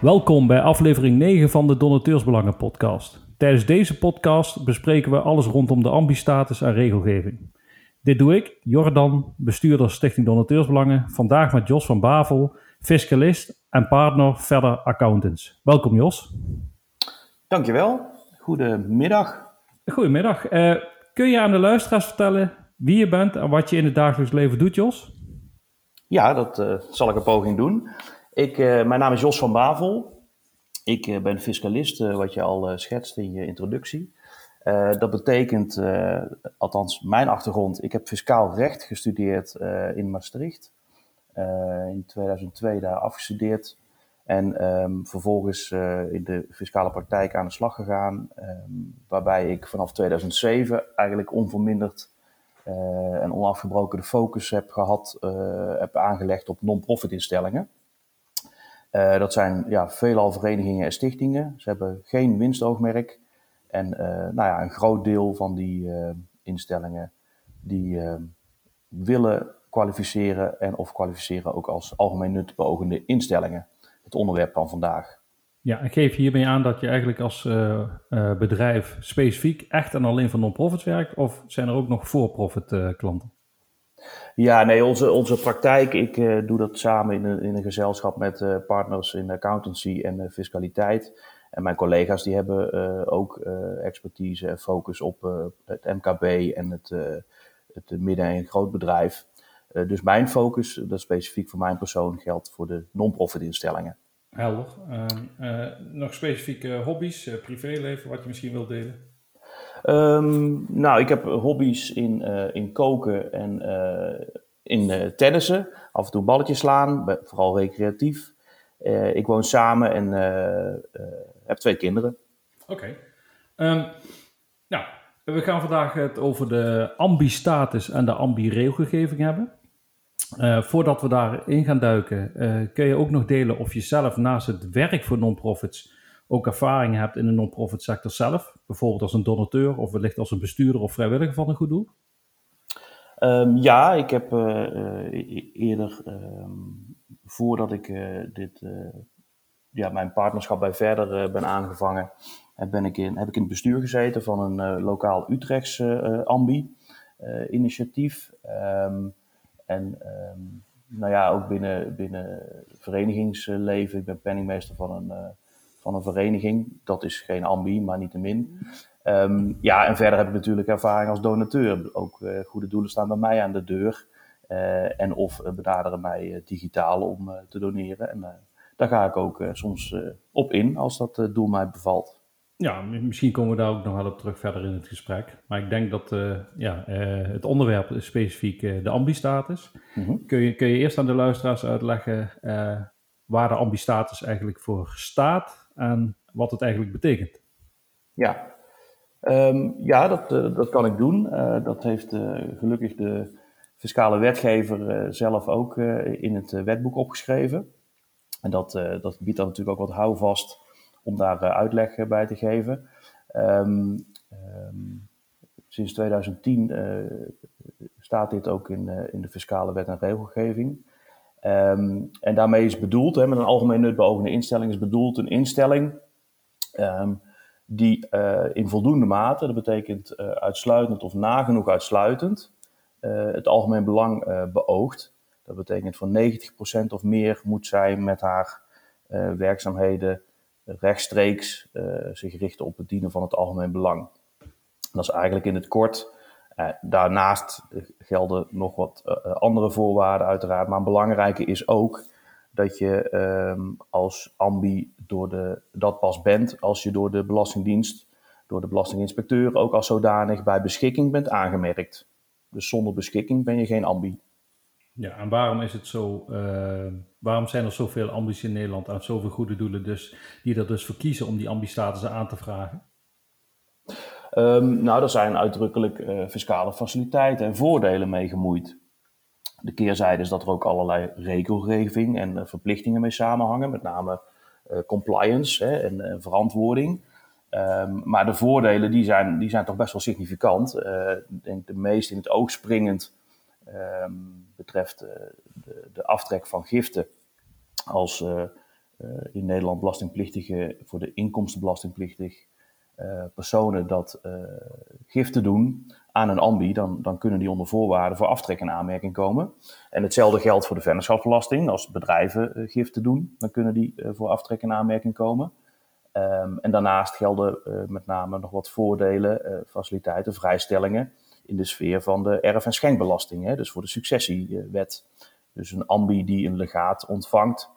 Welkom bij aflevering 9 van de Donateursbelangen podcast. Tijdens deze podcast bespreken we alles rondom de ambistatus en regelgeving. Dit doe ik, Jordan, bestuurder Stichting Donateursbelangen, vandaag met Jos van Bavel, fiscalist en partner Verder Accountants. Welkom Jos. Dankjewel. Goedemiddag. Goedemiddag. Uh, kun je aan de luisteraars vertellen wie je bent en wat je in het dagelijks leven doet, Jos? Ja, dat uh, zal ik een poging doen. Ik, uh, mijn naam is Jos van Bavel. Ik uh, ben fiscalist, wat je al schetst in je introductie. dat betekent, althans mijn achtergrond, ik heb fiscaal recht gestudeerd in Maastricht. in 2002 daar afgestudeerd. En um, vervolgens in de fiscale praktijk aan de slag gegaan. Um, waarbij ik vanaf 2007 eigenlijk onverminderd en onafgebroken de focus heb gehad, heb aangelegd op non-profit instellingen. Uh, dat zijn ja, veelal verenigingen en stichtingen. Ze hebben geen winstoogmerk. En nou ja, een groot deel van die instellingen die willen kwalificeren en of kwalificeren ook als algemeen nut beogende instellingen. Het onderwerp van vandaag. Ja, en geef hiermee aan dat je eigenlijk als bedrijf specifiek echt en alleen van non-profit werkt, of zijn er ook nog voor-profit klanten? Ja, nee, onze, onze praktijk, ik doe dat samen in een, in een gezelschap met partners in accountancy en fiscaliteit. En mijn collega's die hebben ook expertise en focus op het MKB en het, het midden- en grootbedrijf. dus mijn focus, dat specifiek voor mijn persoon, geldt voor de non-profit instellingen. Helder. Uh, nog specifieke hobby's, privéleven, wat je misschien wilt delen? Um, nou, ik heb hobby's in, uh, in koken en in tennissen. Af en toe balletjes slaan, vooral recreatief. ik woon samen en heb twee kinderen. Oké. Um, nou, we gaan vandaag het over de ambi-status en de ambi-regelgeving hebben. Voordat we daarin gaan duiken, kun je ook nog delen of je zelf naast het werk voor non-profits ook ervaring hebt in de non-profit sector zelf? Bijvoorbeeld als een donateur of wellicht als een bestuurder of vrijwilliger van een goed doel? Um, ja, ik heb uh, eerder, um, voordat ik dit, ja, mijn partnerschap bij Verder ben aangevangen, ben ik in, heb ik in het bestuur gezeten van een lokaal Utrechts ambi-initiatief. Um, en nou ja, ook binnen, binnen verenigingsleven. Ik ben penningmeester van een, van een vereniging. Dat is geen ambi, maar niet te min. Um, ja, en verder heb ik natuurlijk ervaring als donateur. Ook uh, goede doelen staan bij mij aan de deur. Uh, en of benaderen mij digitaal om te doneren. En daar ga ik ook soms op in als dat doel mij bevalt. Ja, misschien komen we daar ook nog wel op terug verder in het gesprek. Maar ik denk dat uh, ja, uh, het onderwerp is specifiek uh, de ambistatus. Mm -hmm. kun, je, kun je eerst aan de luisteraars uitleggen waar de ambistatus eigenlijk voor staat en wat het eigenlijk betekent? Ja, um, ja dat, dat kan ik doen. dat heeft gelukkig de fiscale wetgever zelf ook in het wetboek opgeschreven. En dat, dat biedt dan natuurlijk ook wat houvast om daar eh, uitleg eh, bij te geven. Um, um, sinds 2010 uh, eh, staat dit ook in, in de fiscale wet en regelgeving. Um, en daarmee is bedoeld, hè, met een algemeen nut beogende instelling, is bedoeld een instelling die uh, in voldoende mate, dat betekent uitsluitend of nagenoeg uitsluitend, het algemeen belang beoogt. Dat betekent van 90% of meer moet zij met haar werkzaamheden rechtstreeks zich richten op het dienen van het algemeen belang. Dat is eigenlijk in het kort. Uh, daarnaast gelden nog wat uh, andere voorwaarden uiteraard, maar een belangrijke is ook dat je um, als ambi door de, dat pas bent als je door de Belastingdienst, door de Belastinginspecteur ook als zodanig bij beschikking bent aangemerkt. Dus zonder beschikking ben je geen ambi. Ja, en waarom is het zo, waarom zijn er zoveel ambities in Nederland aan zoveel goede doelen dus, die er dus voor kiezen om die ambistatus aan te vragen? Um, nou, er zijn uitdrukkelijk uh, fiscale faciliteiten en voordelen mee gemoeid. De keerzijde is dat er ook allerlei regelgeving en uh, verplichtingen mee samenhangen, met name compliance hè, en verantwoording. Um, maar de voordelen die zijn, die zijn toch best wel significant. ik denk de meest in het oog springend um, betreft de, de, aftrek van giften als in Nederland belastingplichtige, voor de inkomstenbelastingplichtig personen dat giften doen aan een ambi, dan, dan kunnen die onder voorwaarden voor aftrek in aanmerking komen. En hetzelfde geldt voor de vennootschapsbelasting. Als bedrijven uh, giften doen, dan kunnen die voor aftrek in aanmerking komen. Um, en daarnaast gelden met name nog wat voordelen, faciliteiten, vrijstellingen in de sfeer van de erf- en schenkbelasting, hè, dus voor de successiewet. Dus een ambi die een legaat ontvangt,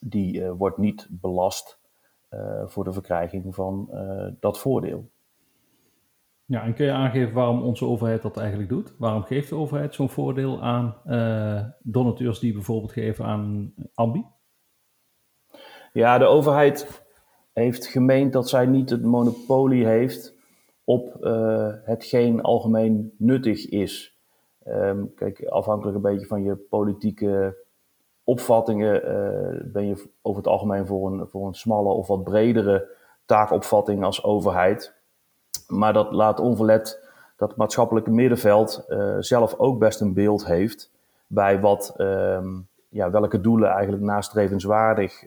die wordt niet belast voor de verkrijging van uh, dat voordeel. Ja, en kun je aangeven waarom onze overheid dat eigenlijk doet? Waarom geeft de overheid zo'n voordeel aan donateurs die bijvoorbeeld geven aan ambi? Ja, de overheid heeft gemeend dat zij niet het monopolie heeft op uh, hetgeen algemeen nuttig is. Um, kijk, afhankelijk een beetje van je politieke opvattingen uh, ben je over het algemeen voor een, voor een smalle of wat bredere taakopvatting als overheid. Maar dat laat onverlet dat het maatschappelijke middenveld uh, zelf ook best een beeld heeft bij wat, um, ja, welke doelen eigenlijk nastrevenswaardig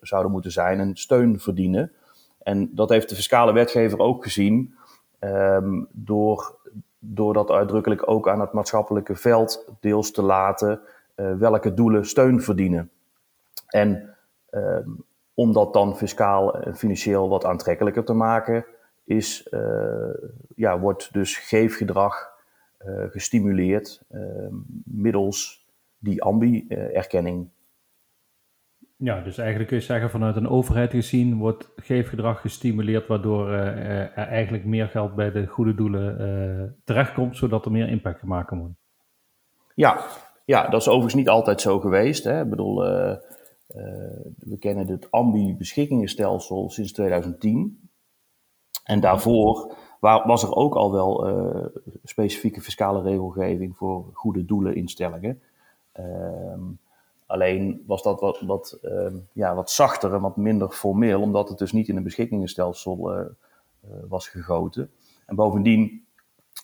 zouden moeten zijn en steun verdienen. En dat heeft de fiscale wetgever ook gezien, um, door, door dat uitdrukkelijk ook aan het maatschappelijke veld deels te laten welke doelen steun verdienen. En um, om dat dan fiscaal en financieel wat aantrekkelijker te maken, is, uh, ja, wordt dus geefgedrag uh, gestimuleerd middels die ambi-erkenning. Ja, dus eigenlijk kun je zeggen vanuit een overheid gezien wordt geefgedrag gestimuleerd, waardoor uh, er eigenlijk meer geld bij de goede doelen uh, terechtkomt, zodat er meer impact gemaakt kan worden. Ja, ja, dat is overigens niet altijd zo geweest. Hè. Ik bedoel, uh, we kennen het ambi-beschikkingenstelsel sinds 2010. En daarvoor was er ook al wel specifieke fiscale regelgeving voor goede doeleninstellingen. Ehm, Alleen was dat wat, wat, uh, ja, wat zachter en wat minder formeel, omdat het dus niet in een beschikkingenstelsel was gegoten. En bovendien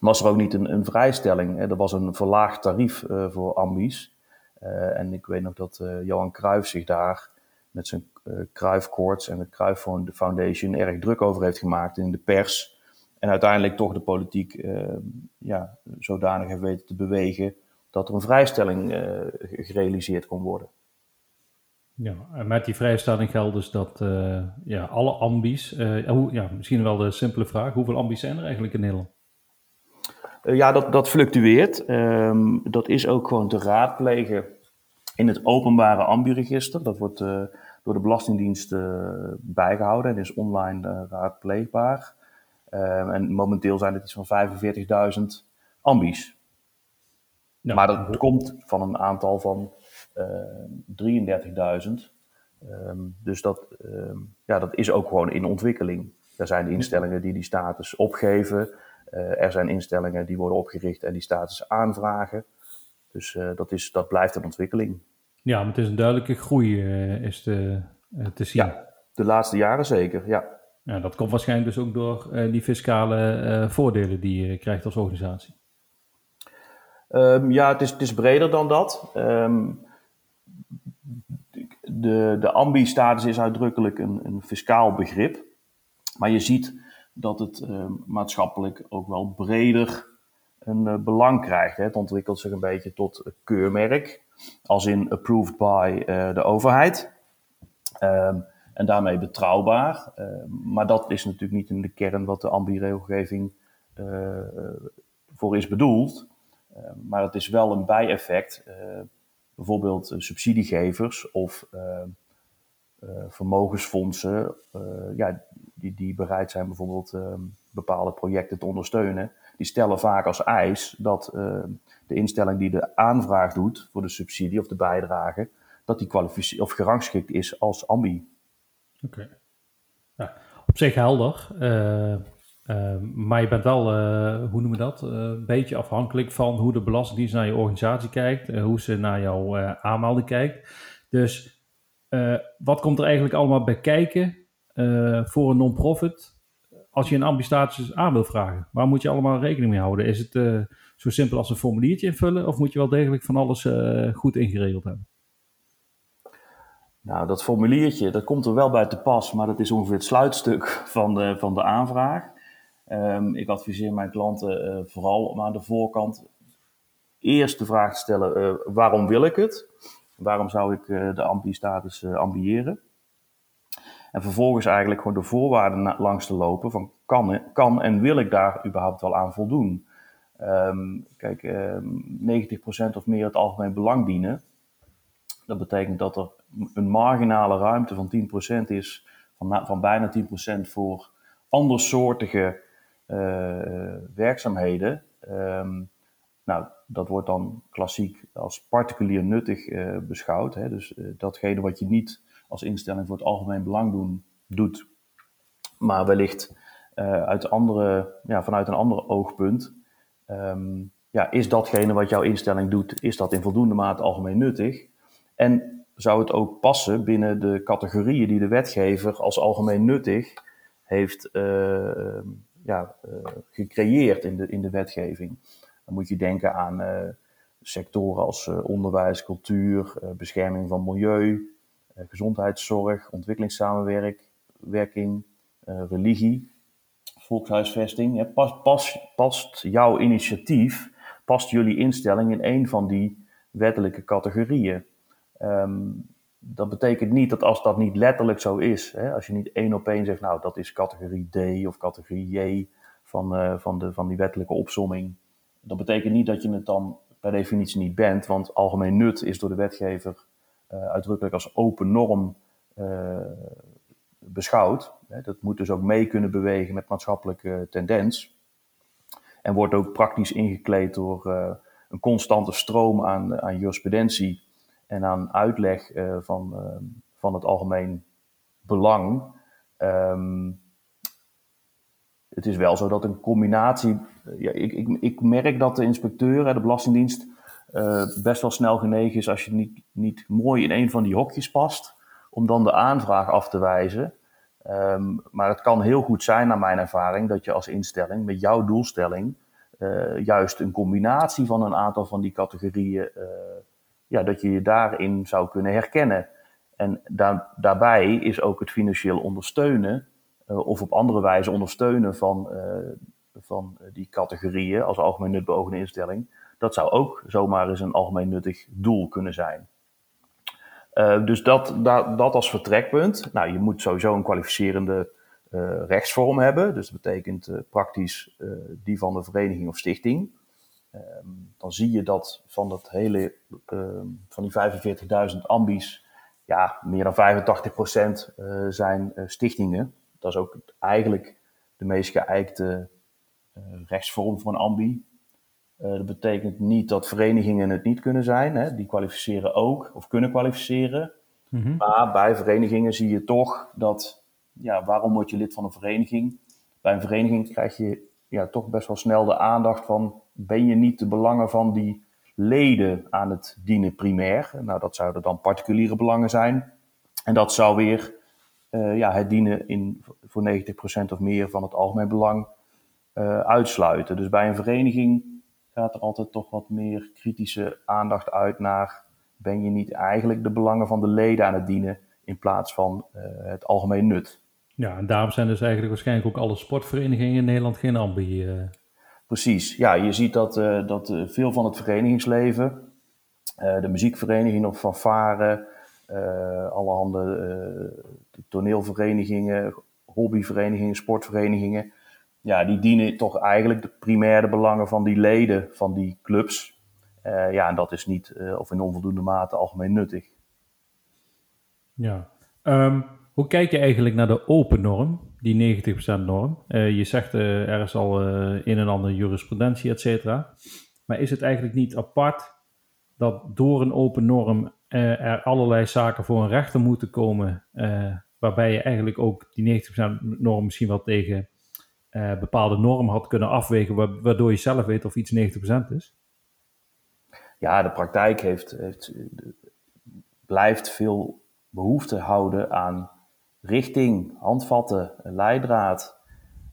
was er ook niet een, een vrijstelling. Hè. Er was een verlaagd tarief voor ambies. en ik weet nog dat Johan Cruijff zich daar met zijn Cruijff en de Cruijff Foundation erg druk over heeft gemaakt in de pers. En uiteindelijk toch de politiek ja, zodanig heeft weten te bewegen dat er een vrijstelling uh, gerealiseerd kon worden. Ja, en met die vrijstelling geldt dus dat uh, ja, alle ambies, uh, hoe, ja, misschien wel de simpele vraag, hoeveel ambies zijn er eigenlijk in Nederland? Ja, dat, dat fluctueert. Um, dat is ook gewoon te raadplegen in het openbare ambiregister. Dat wordt door de Belastingdienst bijgehouden en is online raadpleegbaar. Ehm, en momenteel zijn het iets van 45.000 ambies. Ja. Maar dat komt van een aantal van uh, 33.000. Um, dus dat, um, ja, dat is ook gewoon in ontwikkeling. Er zijn instellingen die die status opgeven. Uh, er zijn instellingen die worden opgericht en die status aanvragen. Dus uh, dat, is, dat blijft een ontwikkeling. Ja, maar het is een duidelijke groei uh, is te, te zien. Ja, de laatste jaren zeker, ja. ja dat komt waarschijnlijk dus ook door die fiscale voordelen die je krijgt als organisatie. Um, ja, het is, het is breder dan dat. Um, de, de ambi-status is uitdrukkelijk een, een fiscaal begrip. Maar je ziet dat het uh, maatschappelijk ook wel breder een uh, belang krijgt. Hè. Het ontwikkelt zich een beetje tot keurmerk, als in approved by uh, de overheid. Um, en daarmee betrouwbaar. maar dat is natuurlijk niet in de kern wat de ambi-regelgeving voor is bedoeld. Uh, maar het is wel een bijeffect. Bijvoorbeeld subsidiegevers of vermogensfondsen, ja, die, die bereid zijn bijvoorbeeld bepaalde projecten te ondersteunen. Die stellen vaak als eis dat de instelling die de aanvraag doet voor de subsidie of de bijdrage, dat die of gerangschikt is als ambi. Oké. Op zich helder. Uh, maar je bent wel, uh, hoe noemen we dat, een beetje afhankelijk van hoe de Belastingdienst naar je organisatie kijkt, hoe ze naar jouw aanmelding kijkt. Dus wat komt er eigenlijk allemaal bij kijken voor een non-profit als je een ambistatus aan wil vragen? Waar moet je allemaal rekening mee houden? Is het zo simpel als een formuliertje invullen of moet je wel degelijk van alles goed ingeregeld hebben? Nou, dat formuliertje, dat komt er wel bij te pas, maar dat is ongeveer het sluitstuk van de, van de aanvraag. Ehm, ik adviseer mijn klanten vooral om aan de voorkant eerst de vraag te stellen: waarom wil ik het? Waarom zou ik de ambi-status ambiëren? En vervolgens eigenlijk gewoon de voorwaarden langs te lopen van kan, kan en wil ik daar überhaupt wel aan voldoen? Um, kijk, um, ehm, 90% of meer het algemeen belang dienen. Dat betekent dat er een marginale ruimte van 10% is, van, van bijna 10% voor andersoortige uh, werkzaamheden. Um, nou, dat wordt dan klassiek als particulier nuttig uh, beschouwd. Hè? Dus uh, datgene wat je niet als instelling voor het algemeen belang doen, doet, maar wellicht uit andere, ja, vanuit een ander oogpunt. Um, ja, is datgene wat jouw instelling doet, is dat in voldoende mate algemeen nuttig? En zou het ook passen binnen de categorieën die de wetgever als algemeen nuttig heeft uh, ja, uh, gecreëerd in de, in de wetgeving? Dan moet je denken aan uh, sectoren als onderwijs, cultuur, bescherming van milieu, gezondheidszorg, ontwikkelingssamenwerking, religie, volkshuisvesting. Past, past, jouw initiatief, past jullie instelling in een van die wettelijke categorieën? Um, dat betekent niet dat als dat niet letterlijk zo is, hè, als je niet één op één zegt, nou dat is categorie D of categorie J van, uh, van, de, van die wettelijke opsomming, dat betekent niet dat je het dan per definitie niet bent, want algemeen nut is door de wetgever uitdrukkelijk als open norm uh, beschouwd. Dat moet dus ook mee kunnen bewegen met maatschappelijke tendens. En wordt ook praktisch ingekleed door een constante stroom aan, aan jurisprudentie en aan uitleg van, uh, van het algemeen belang. Um, het is wel zo dat een combinatie. Ja, ik, ik, ik merk dat de inspecteur, de Belastingdienst, uh, best wel snel genegen is als je niet, niet mooi in een van die hokjes past, om dan de aanvraag af te wijzen. Um, maar het kan heel goed zijn, naar mijn ervaring, dat je als instelling met jouw doelstelling juist een combinatie van een aantal van die categorieën ja, dat je je daarin zou kunnen herkennen. En daar, daarbij is ook het financieel ondersteunen of op andere wijze ondersteunen van, van die categorieën als algemeen nutbeogende instelling. Dat zou ook zomaar eens een algemeen nuttig doel kunnen zijn. Uh, dus dat, dat, dat als vertrekpunt. Nou, je moet sowieso een kwalificerende rechtsvorm hebben. Dus dat betekent praktisch die van de vereniging of stichting. Ehm, dan zie je dat van dat hele, ehm, van die 45.000 ambies, ja, meer dan 85% uh, eh, zijn stichtingen. Dat is ook eigenlijk de meest geëikte rechtsvorm voor een ambi. dat betekent niet dat verenigingen het niet kunnen zijn. Hè. Die kwalificeren ook, of kunnen kwalificeren. Mm-hmm. Maar bij verenigingen zie je toch dat, ja, waarom word je lid van een vereniging? Bij een vereniging krijg je ja, toch best wel snel de aandacht van ben je niet de belangen van die leden aan het dienen primair? Nou, dat zouden dan particuliere belangen zijn. En dat zou weer uh, ja, het dienen in, voor 90% of meer van het algemeen belang uh, uitsluiten. Dus bij een vereniging gaat er altijd toch wat meer kritische aandacht uit naar ben je niet eigenlijk de belangen van de leden aan het dienen in plaats van uh, het algemeen nut. Ja, en daarom zijn dus eigenlijk waarschijnlijk ook alle sportverenigingen in Nederland geen ambi. Precies, ja, je ziet dat, uh, dat veel van het verenigingsleven, de muziekvereniging of fanfare, allerhande toneelverenigingen, hobbyverenigingen, sportverenigingen, ja, die dienen toch eigenlijk de primaire belangen van die leden van die clubs. ja, en dat is niet of in onvoldoende mate algemeen nuttig. Ja, um, hoe kijk je eigenlijk naar de open norm? die 90% norm. Uh, je zegt er is al een en ander jurisprudentie, et cetera. Maar is het eigenlijk niet apart dat door een open norm er allerlei zaken voor een rechter moeten komen, waarbij je eigenlijk ook die 90% norm misschien wel tegen bepaalde normen had kunnen afwegen, waardoor je zelf weet of iets 90% is? Ja, de praktijk heeft, heeft, blijft veel behoefte houden aan richting, handvatten, leidraad.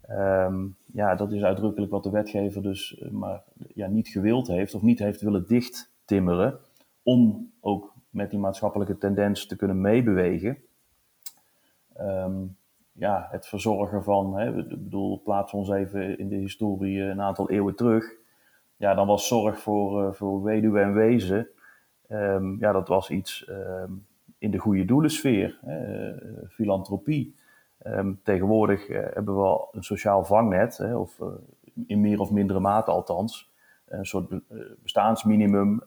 Um, ja, dat is uitdrukkelijk wat de wetgever dus eh, maar ja, niet gewild heeft of niet heeft willen dichttimmeren. Om ook met die maatschappelijke tendens te kunnen meebewegen. Ehm, ja, het verzorgen van, hè, ik bedoel, plaats ons even in de historie een aantal eeuwen terug. Ja, dan was zorg voor, uh, voor weduwe en wezen, um, ja, dat was iets um, in de goede doelensfeer, uh, filantropie. tegenwoordig hebben we al een sociaal vangnet, hè, of in meer of mindere mate althans, een soort bestaansminimum,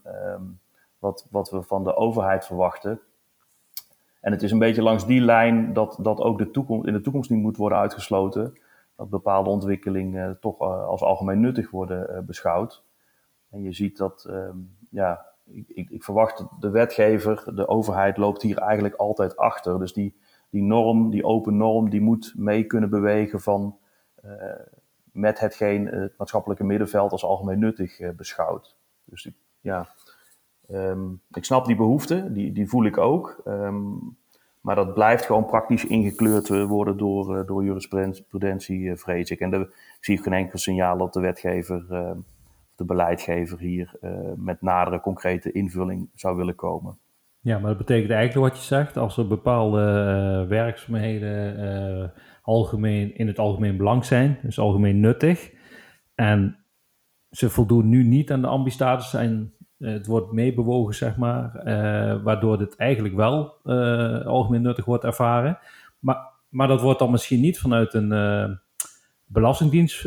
wat, wat we van de overheid verwachten. En het is een beetje langs die lijn dat, dat ook de toekomst, in de toekomst niet moet worden uitgesloten. Dat bepaalde ontwikkelingen uh, toch uh, als algemeen nuttig worden uh, beschouwd. En je ziet dat, ehm, ja, ik, ik, ik, verwacht de wetgever, de overheid loopt hier eigenlijk altijd achter. Dus die, die norm, die open norm, die moet mee kunnen bewegen van met hetgeen het maatschappelijke middenveld als algemeen nuttig beschouwt. Dus ja, Um, ik snap die behoefte, die, die voel ik ook. Um, maar dat blijft gewoon praktisch ingekleurd worden door, uh, door jurisprudentie, uh, vrees ik. En de, ik geen enkel signaal dat de wetgever, uh, de beleidgever hier met nadere concrete invulling zou willen komen. Ja, maar dat betekent eigenlijk wat je zegt, als er bepaalde werkzaamheden algemeen, in het algemeen belang zijn, dus algemeen nuttig, en ze voldoen nu niet aan de ambistatus zijn eh, het wordt meebewogen, zeg maar, uh, waardoor het eigenlijk wel uh, algemeen nuttig wordt ervaren. Maar, maar dat wordt dan misschien niet vanuit een belastingdienst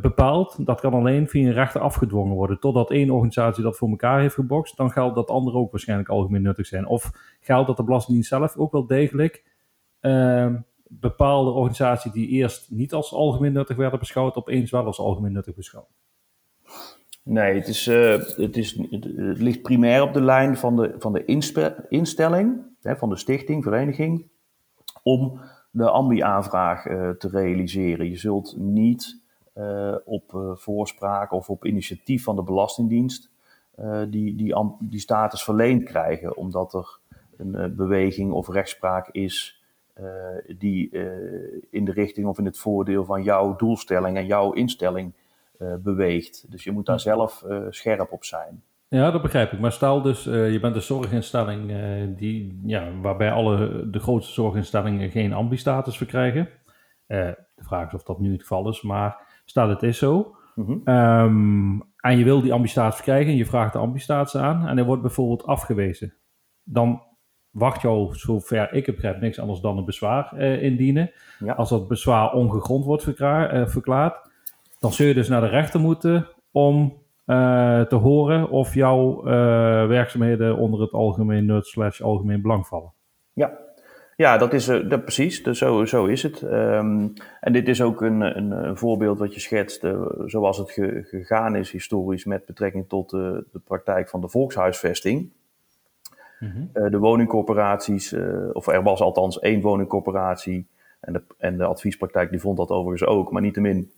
bepaald. Dat kan alleen via een rechter afgedwongen worden. Totdat één organisatie dat voor elkaar heeft gebokst, dan geldt dat andere ook waarschijnlijk algemeen nuttig zijn. Of geldt dat de Belastingdienst zelf ook wel degelijk bepaalde organisaties die eerst niet als algemeen nuttig werden beschouwd, opeens wel als algemeen nuttig beschouwd. Nee, het, is, uh, het, is, het, ligt primair op de lijn van de, van de instelling, hè, van de stichting, vereniging, om de ambi-aanvraag uh, te realiseren. Je zult niet uh, op voorspraak of op initiatief van de Belastingdienst die, die, die status verleend krijgen, omdat er een beweging of rechtspraak is die in de richting of in het voordeel van jouw doelstelling en jouw instelling beweegt. Dus je moet daar zelf uh, scherp op zijn. Ja, dat begrijp ik. Maar stel dus, uh, je bent een zorginstelling die, ja, waarbij alle de grootste zorginstellingen geen ambi-status verkrijgen. de vraag is of dat nu het geval is, maar stel het is zo. Mm -hmm. um, en je wil die ambi-status verkrijgen en je vraagt de ambi-status aan en hij wordt bijvoorbeeld afgewezen. Dan wacht jou, zover ik het begrijp, niks anders dan een bezwaar indienen. Ja. Als dat bezwaar ongegrond wordt verklaard, dan zul je dus naar de rechter moeten om uh, te horen of jouw uh, werkzaamheden onder het algemeen nut slash algemeen belang vallen. Ja, ja dat is uh, dat, precies. Dus zo, zo is het. Um, en dit is ook een, een, een voorbeeld wat je schetst, zoals het ge, gegaan is historisch met betrekking tot de praktijk van de volkshuisvesting. Mm -hmm. de woningcorporaties, of er was althans één woningcorporatie en de, en de adviespraktijk die vond dat overigens ook, maar niettemin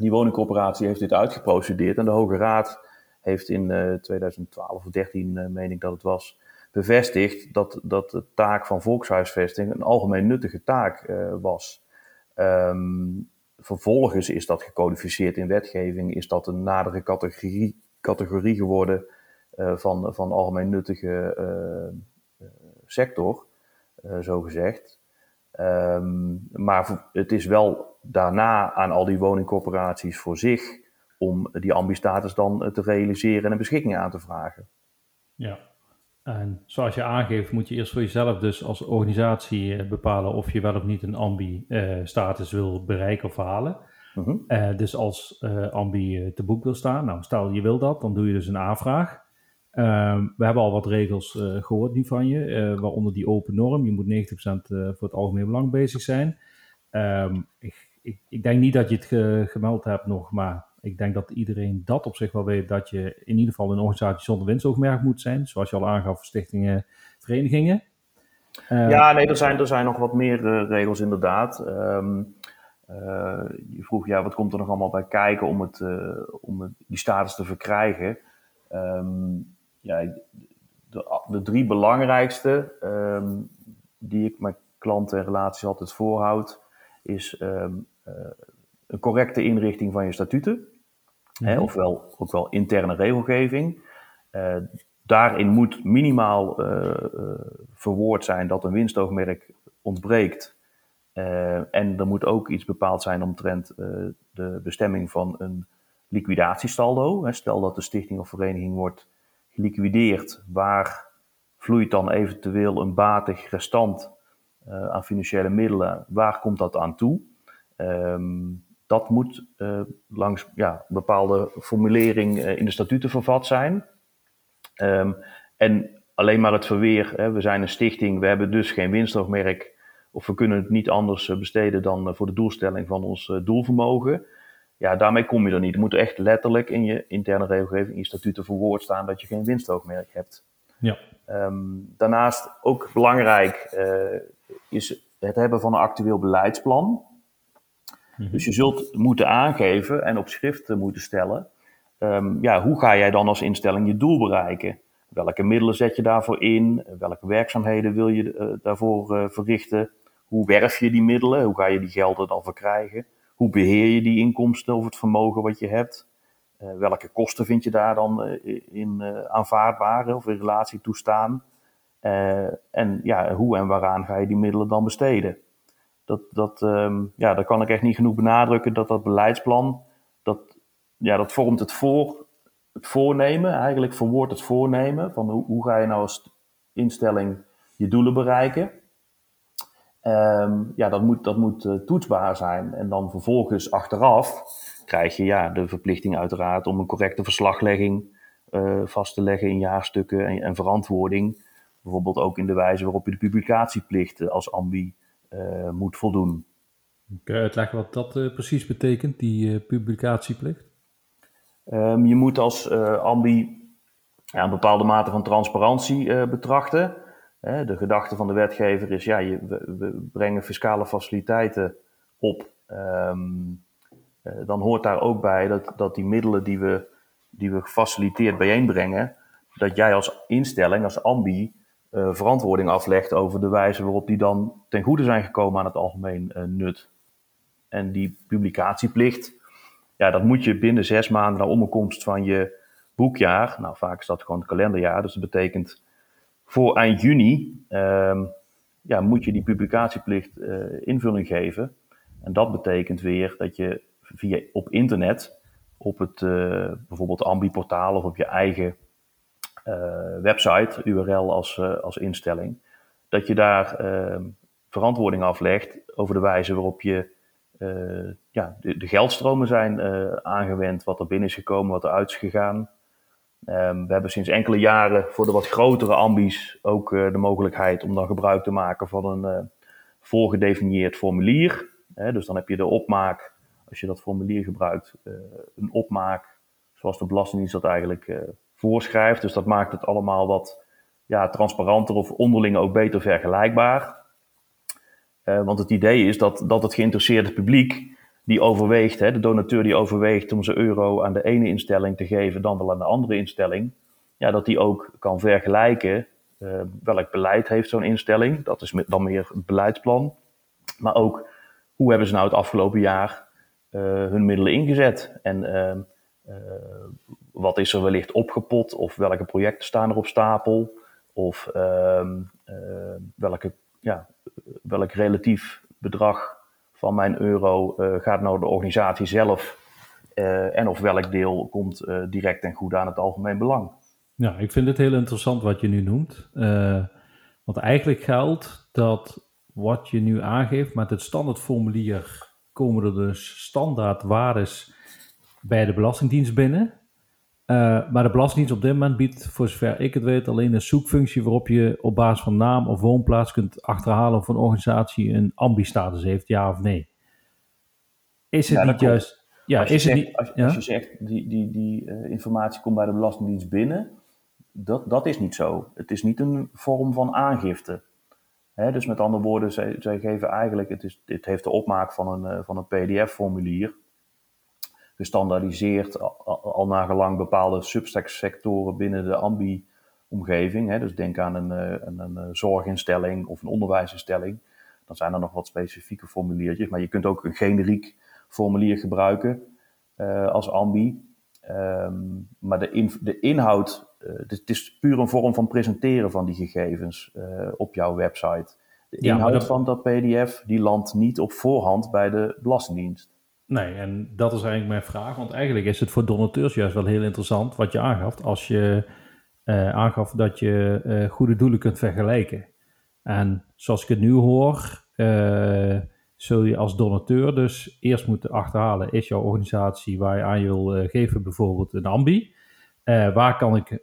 die woningcorporatie heeft dit uitgeprocedeerd en de Hoge Raad heeft in uh, 2012 of 13, uh, meen ik dat het was, bevestigd dat, dat de taak van volkshuisvesting een algemeen nuttige taak uh, was. Um, vervolgens is dat gecodificeerd in wetgeving, is dat een nadere categorie, categorie geworden van, van algemeen nuttige sector, zo gezegd. Um, maar het is wel daarna aan al die woningcorporaties voor zich om die ambistatus dan eh, te realiseren en een beschikking aan te vragen. Ja, en zoals je aangeeft moet je eerst voor jezelf dus als organisatie eh, bepalen of je wel of niet een ambi-status wil bereiken of halen. Mm -hmm. uh, dus als uh, ambi te boek wil staan, nou stel je wil dat, dan doe je dus een aanvraag. Um, we hebben al wat regels gehoord nu van je, waaronder die open norm. Je moet 90% uh, voor het algemeen belang bezig zijn. Um, ik, ik, ik, denk niet dat je het ge, gemeld hebt nog, maar ik denk dat iedereen dat op zich wel weet, dat je in ieder geval een organisatie zonder winstoogmerk moet zijn, zoals je al aangaf, stichtingen, verenigingen. Uh, ja, nee, er zijn, er zijn nog wat meer regels inderdaad. Um, je vroeg, ja, wat komt er nog allemaal bij kijken om, het, om die status te verkrijgen? Um, ja, de, de drie belangrijkste um, die ik mijn klanten en relaties altijd voorhoud, is um, uh, een correcte inrichting van je statuten, mm -hmm. hè, ofwel ook wel interne regelgeving. Uh, daarin moet minimaal verwoord zijn dat een winstoogmerk ontbreekt. en er moet ook iets bepaald zijn omtrent de bestemming van een liquidatiesaldo. Stel dat de stichting of vereniging wordt geliquideerd, waar vloeit dan eventueel een batig restant aan financiële middelen? Waar komt dat aan toe? Um, dat moet uh, langs ja, bepaalde formulering uh, in de statuten vervat zijn. Um, en alleen maar het verweer, hè, we zijn een stichting, we hebben dus geen winstoogmerk, of we kunnen het niet anders besteden dan voor de doelstelling van ons doelvermogen ja, daarmee kom je er niet. Het moet echt letterlijk in je interne regelgeving, in je statuten verwoord staan dat je geen winstoogmerk hebt. Ja. Um, daarnaast ook belangrijk is het hebben van een actueel beleidsplan. Mhm. Dus je zult moeten aangeven en op schrift moeten stellen. Um, ja, hoe ga jij dan als instelling je doel bereiken? Welke middelen zet je daarvoor in? Welke werkzaamheden wil je uh, daarvoor uh, verrichten? Hoe werf je die middelen? Hoe ga je die gelden dan verkrijgen? Hoe beheer je die inkomsten of het vermogen wat je hebt? Uh, welke kosten vind je daar dan in aanvaardbare of in relatie toestaan? En ja, hoe en waaraan ga je die middelen dan besteden? Dat, dat, um, ja, dat kan ik echt niet genoeg benadrukken dat dat beleidsplan, dat, ja, dat vormt het, voor, het voornemen, eigenlijk verwoordt het voornemen van hoe, hoe ga je nou als instelling je doelen bereiken. Um, ja, dat moet, dat moet uh, toetsbaar zijn. En dan vervolgens achteraf krijg je ja, de verplichting uiteraard om een correcte verslaglegging uh, vast te leggen in jaarstukken en, en, verantwoording. Bijvoorbeeld ook in de wijze waarop je de publicatieplicht als ambi uh, moet voldoen. Kun je uitleggen wat dat precies betekent, die publicatieplicht? Um, je moet als ambi ja, een bepaalde mate van transparantie betrachten. De gedachte van de wetgever is, ja, je, we, brengen fiscale faciliteiten op. Um, dan hoort daar ook bij dat, dat die middelen die we, die we gefaciliteerd bijeenbrengen, dat jij als instelling, als ambi, uh, verantwoording aflegt over de wijze waarop die dan ten goede zijn gekomen aan het algemeen uh, nut. En die publicatieplicht, ja, dat moet je binnen zes maanden na omkomst van je boekjaar, nou vaak is dat gewoon het kalenderjaar, dus dat betekent voor eind juni um, ja, moet je die publicatieplicht uh, invulling geven. En dat betekent weer dat je via, op internet, op het bijvoorbeeld Ambi-portaal of op je eigen website, URL als, als instelling, dat je daar ehm, verantwoording aflegt over de wijze waarop je ja, de, de, geldstromen zijn aangewend, wat er binnen is gekomen, wat er uit is gegaan. Um, we hebben sinds enkele jaren voor de wat grotere ambies ook de mogelijkheid om dan gebruik te maken van een voorgedefinieerd formulier. dus dan heb je de opmaak, als je dat formulier gebruikt, een opmaak zoals de Belastingdienst dat eigenlijk voorschrijft. Dus dat maakt het allemaal wat ja, transparanter of onderling ook beter vergelijkbaar. want het idee is dat, dat het geïnteresseerde publiek die overweegt, hè, de donateur die overweegt om zijn euro aan de ene instelling te geven dan wel aan de andere instelling, ja, dat die ook kan vergelijken uh, welk beleid heeft zo'n instelling. Dat is dan meer het beleidsplan. Maar ook hoe hebben ze nou het afgelopen jaar uh, hun middelen ingezet en uh, wat is er wellicht opgepot of welke projecten staan er op stapel of ehm, welke, ja, welk relatief bedrag van mijn euro uh, gaat naar de organisatie zelf. En of welk deel komt direct en goed aan het algemeen belang. Ja, ik vind het heel interessant wat je nu noemt. want eigenlijk geldt dat wat je nu aangeeft met het standaardformulier komen er dus standaard waardes bij de Belastingdienst binnen. Uh, maar de Belastingdienst op dit moment biedt, voor zover ik het weet, alleen een zoekfunctie waarop je op basis van naam of woonplaats kunt achterhalen of een organisatie een ambi-status heeft, ja of nee. Is het niet juist... Ja, als, is je het zegt, niet, als, ja? als, je zegt, die, die, die uh, informatie komt bij de Belastingdienst binnen, dat, dat is niet zo. Het is niet een vorm van aangifte. Dus met andere woorden, zij, zij geven eigenlijk, het, is, het heeft de opmaak van een, uh, van een pdf-formulier gestandaardiseerd al, al naar gelang bepaalde subsectoren binnen de ambi-omgeving. Dus denk aan een, eh, een, een, eh, zorginstelling of een onderwijsinstelling. Dan zijn er nog wat specifieke formuliertjes, maar je kunt ook een generiek formulier gebruiken uh, als ambi. Um, maar de, in, de inhoud het is puur een vorm van presenteren van die gegevens op jouw website. De Ja, inhoud dat- van dat PDF die landt niet op voorhand bij de Belastingdienst. Nee, en dat is eigenlijk mijn vraag. Want eigenlijk is het voor donateurs juist wel heel interessant wat je aangaf. Als je eh, aangaf dat je eh, goede doelen kunt vergelijken. En zoals ik het nu hoor, eh, zul je als donateur dus eerst moeten achterhalen: is jouw organisatie waar je aan je wil geven bijvoorbeeld een ambi? Waar kan ik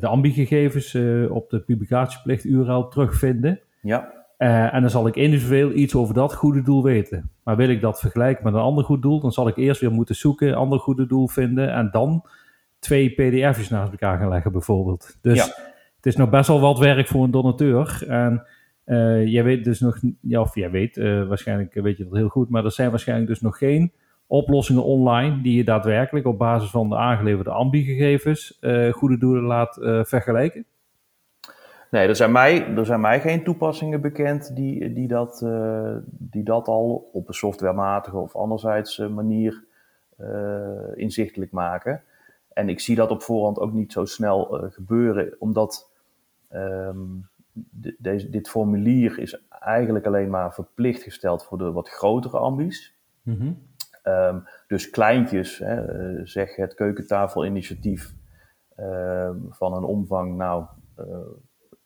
de ambi-gegevens op de publicatieplicht URL terugvinden? Ja, en dan zal ik individueel iets over dat goede doel weten. Maar wil ik dat vergelijken met een ander goed doel, dan zal ik eerst weer moeten zoeken, een ander goede doel vinden en dan twee pdf's naast elkaar gaan leggen bijvoorbeeld. Dus Ja. het is nog best wel wat werk voor een donateur. En eh, jij weet dus nog, ja, of jij weet, eh, waarschijnlijk weet je dat heel goed, maar er zijn waarschijnlijk dus nog geen oplossingen online die je daadwerkelijk op basis van de aangeleverde ambi-gegevens eh, goede doelen laat vergelijken. Nee, er zijn mij, er zijn mij geen toepassingen bekend die, die, dat, eh, die dat al op een softwarematige of anderzijds eh, manier eh, inzichtelijk maken. En ik zie dat op voorhand ook niet zo snel gebeuren, omdat de- deze, dit formulier is eigenlijk alleen maar verplicht gesteld voor de wat grotere ambies. Mhm. Ehm, dus kleintjes, hè, zeg het keukentafelinitiatief ehm, van een omvang, nou,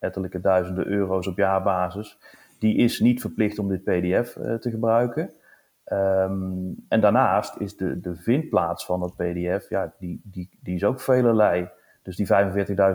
ettelijke duizenden euro's op jaarbasis, die is niet verplicht om dit PDF eh, te gebruiken. Ehm, en daarnaast is de, de vindplaats van dat PDF, ja, die, die, die is ook velerlei. Dus die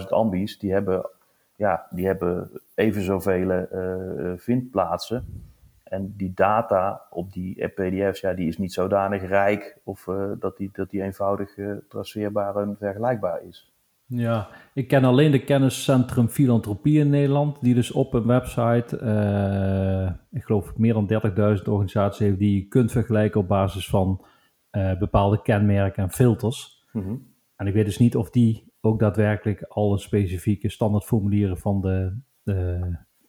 45.000 ambies, die hebben, ja, die hebben even zoveel eh, vindplaatsen. En die data op die PDF's, ja, die is niet zodanig rijk of dat, die, dat die eenvoudig traceerbaar en vergelijkbaar is. Ja, ik ken alleen de kenniscentrum Filantropie in Nederland, die dus op een website, eh, ik geloof meer dan 30.000 organisaties heeft, die je kunt vergelijken op basis van eh, bepaalde kenmerken en filters. Mhm. En ik weet dus niet of die ook daadwerkelijk alle specifieke standaardformulieren van de, de,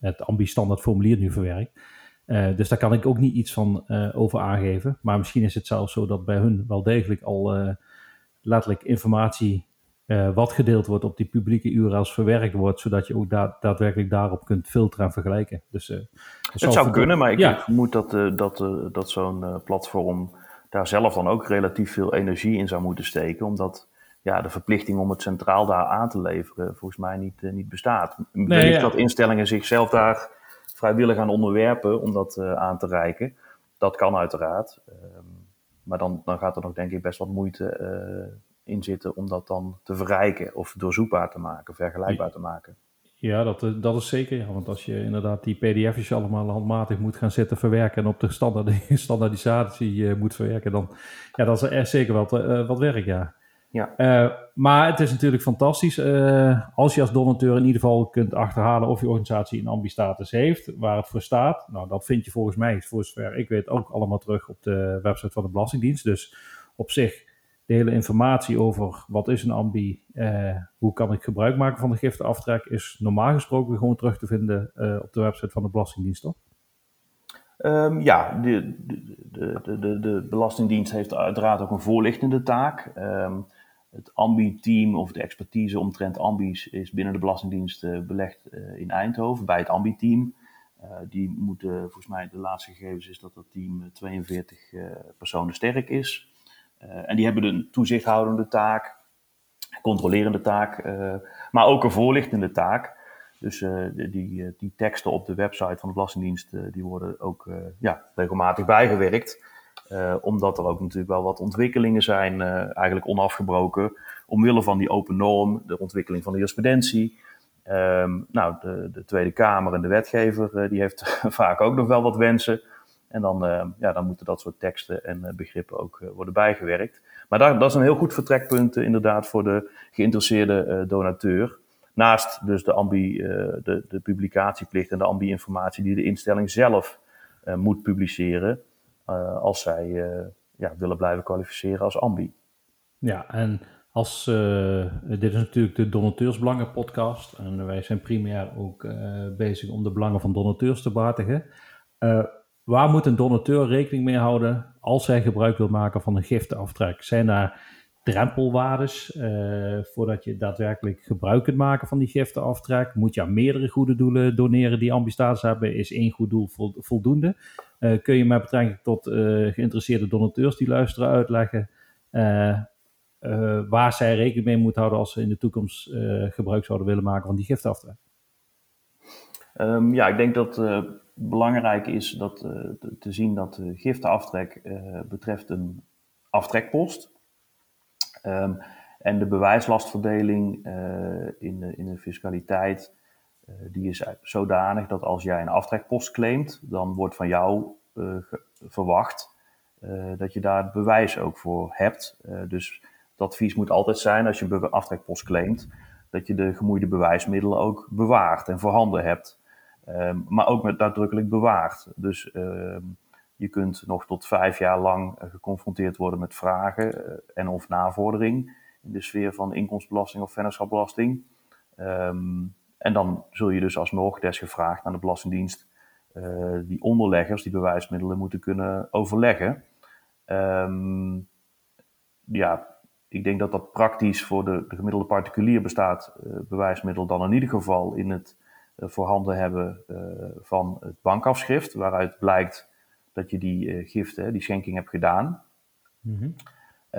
het ambi-standaard formulier nu verwerkt. Eh, dus daar kan ik ook niet iets van over aangeven. Maar misschien is het zelfs zo dat bij hun wel degelijk al letterlijk informatie eh, wat gedeeld wordt op die publieke URL's verwerkt wordt, zodat je ook da- daadwerkelijk daarop kunt filteren en vergelijken. Dus, eh, Het zou voor- kunnen, maar ik, Ja. vermoed dat, eh, dat, dat zo'n platform daar zelf dan ook relatief veel energie in zou moeten steken, omdat ja, de verplichting om het centraal daar aan te leveren volgens mij niet, niet bestaat. Wellicht ja. dat instellingen zichzelf daar vrijwillig aan onderwerpen om dat aan te reiken. Dat kan uiteraard. Ehm, maar dan, dan gaat er nog denk ik best wat moeite in zitten om dat dan te verrijken of doorzoekbaar te maken, vergelijkbaar te maken. Ja, dat, eh, dat is zeker. Ja. Want als je inderdaad die pdf'jes allemaal handmatig moet gaan zitten verwerken en op de standaard, standaardisatie eh, moet verwerken, dan ja, dat is er zeker wat, eh, wat werk, ja. Ja. Maar het is natuurlijk fantastisch als je als donateur in ieder geval kunt achterhalen of je organisatie een ambi-status heeft, waar het voor staat. Nou, dat vind je volgens mij, voor zover ik weet, ook allemaal terug op de website van de Belastingdienst. Dus op zich de hele informatie over wat is een ambi, eh, hoe kan ik gebruik maken van de giftenaftrek, is normaal gesproken gewoon terug te vinden eh, op de website van de Belastingdienst? Ehm, ja, de, de, de, de, Belastingdienst heeft uiteraard ook een voorlichtende taak. Ehm, het AMBI-team of de expertise omtrent AMBI's is binnen de Belastingdienst eh, belegd eh, in Eindhoven bij het AMBI-team. Die moeten, volgens mij, de laatste gegevens is dat dat team eh, 42 eh, personen sterk is. Eh, en die hebben een toezichthoudende taak, controlerende taak, eh, maar ook een voorlichtende taak. Dus eh, die, die, die teksten op de website van de Belastingdienst, die worden ook ja, regelmatig bijgewerkt. Omdat er ook natuurlijk wel wat ontwikkelingen zijn, eigenlijk onafgebroken, omwille van die open norm, de ontwikkeling van de jurisprudentie. Ehm, nou, de, de Tweede Kamer en de wetgever, die heeft vaak ook nog wel wat wensen. En dan, eh, ja, dan moeten dat soort teksten en eh, begrippen ook eh, worden bijgewerkt. Maar daar, dat is een heel goed vertrekpunt inderdaad voor de geïnteresseerde donateur. Naast dus de, ambi, de, de publicatieplicht en de ambi-informatie die de instelling zelf moet publiceren. als zij ja, willen blijven kwalificeren als ambi. Ja, en als, dit is natuurlijk de Donateursbelangen podcast en wij zijn primair ook bezig om de belangen van donateurs te behartigen. Eh, waar moet een donateur rekening mee houden als hij gebruik wil maken van een giftenaftrek? Zijn daar drempelwaardes uh, voordat je daadwerkelijk gebruik kunt maken van die giftenaftrek. Moet je aan meerdere goede doelen doneren die ambistatus hebben? Is één goed doel voldoende? Uh, kun je met betrekking tot uh, geïnteresseerde donateurs die luisteren uitleggen waar zij rekening mee moeten houden als ze in de toekomst gebruik zouden willen maken van die giftenaftrek? Um, ja, ik denk dat belangrijk is dat, te zien dat de giftenaftrek betreft een aftrekpost. Um, en de bewijslastverdeling in, de, in de fiscaliteit, die is zodanig dat als jij een aftrekpost claimt, dan wordt van jou verwacht dat je daar het bewijs ook voor hebt. dus het advies moet altijd zijn als je een aftrekpost claimt, dat je de gemoeide bewijsmiddelen ook bewaart en voorhanden hebt. Um, maar ook met nadrukkelijk bewaart. Dus ehm, je kunt nog tot vijf jaar lang eh, geconfronteerd worden met vragen eh, en of navordering in de sfeer van inkomstenbelasting of vennootschapsbelasting. Um, en dan zul je dus alsnog desgevraagd aan de Belastingdienst uh, die onderleggers, die bewijsmiddelen moeten kunnen overleggen. Ja, ik denk dat dat praktisch voor de, de gemiddelde particulier bestaat, bewijsmiddel dan in ieder geval in het voorhanden hebben van het bankafschrift, waaruit blijkt dat je die uh, giften, die schenking hebt gedaan. Mm -hmm.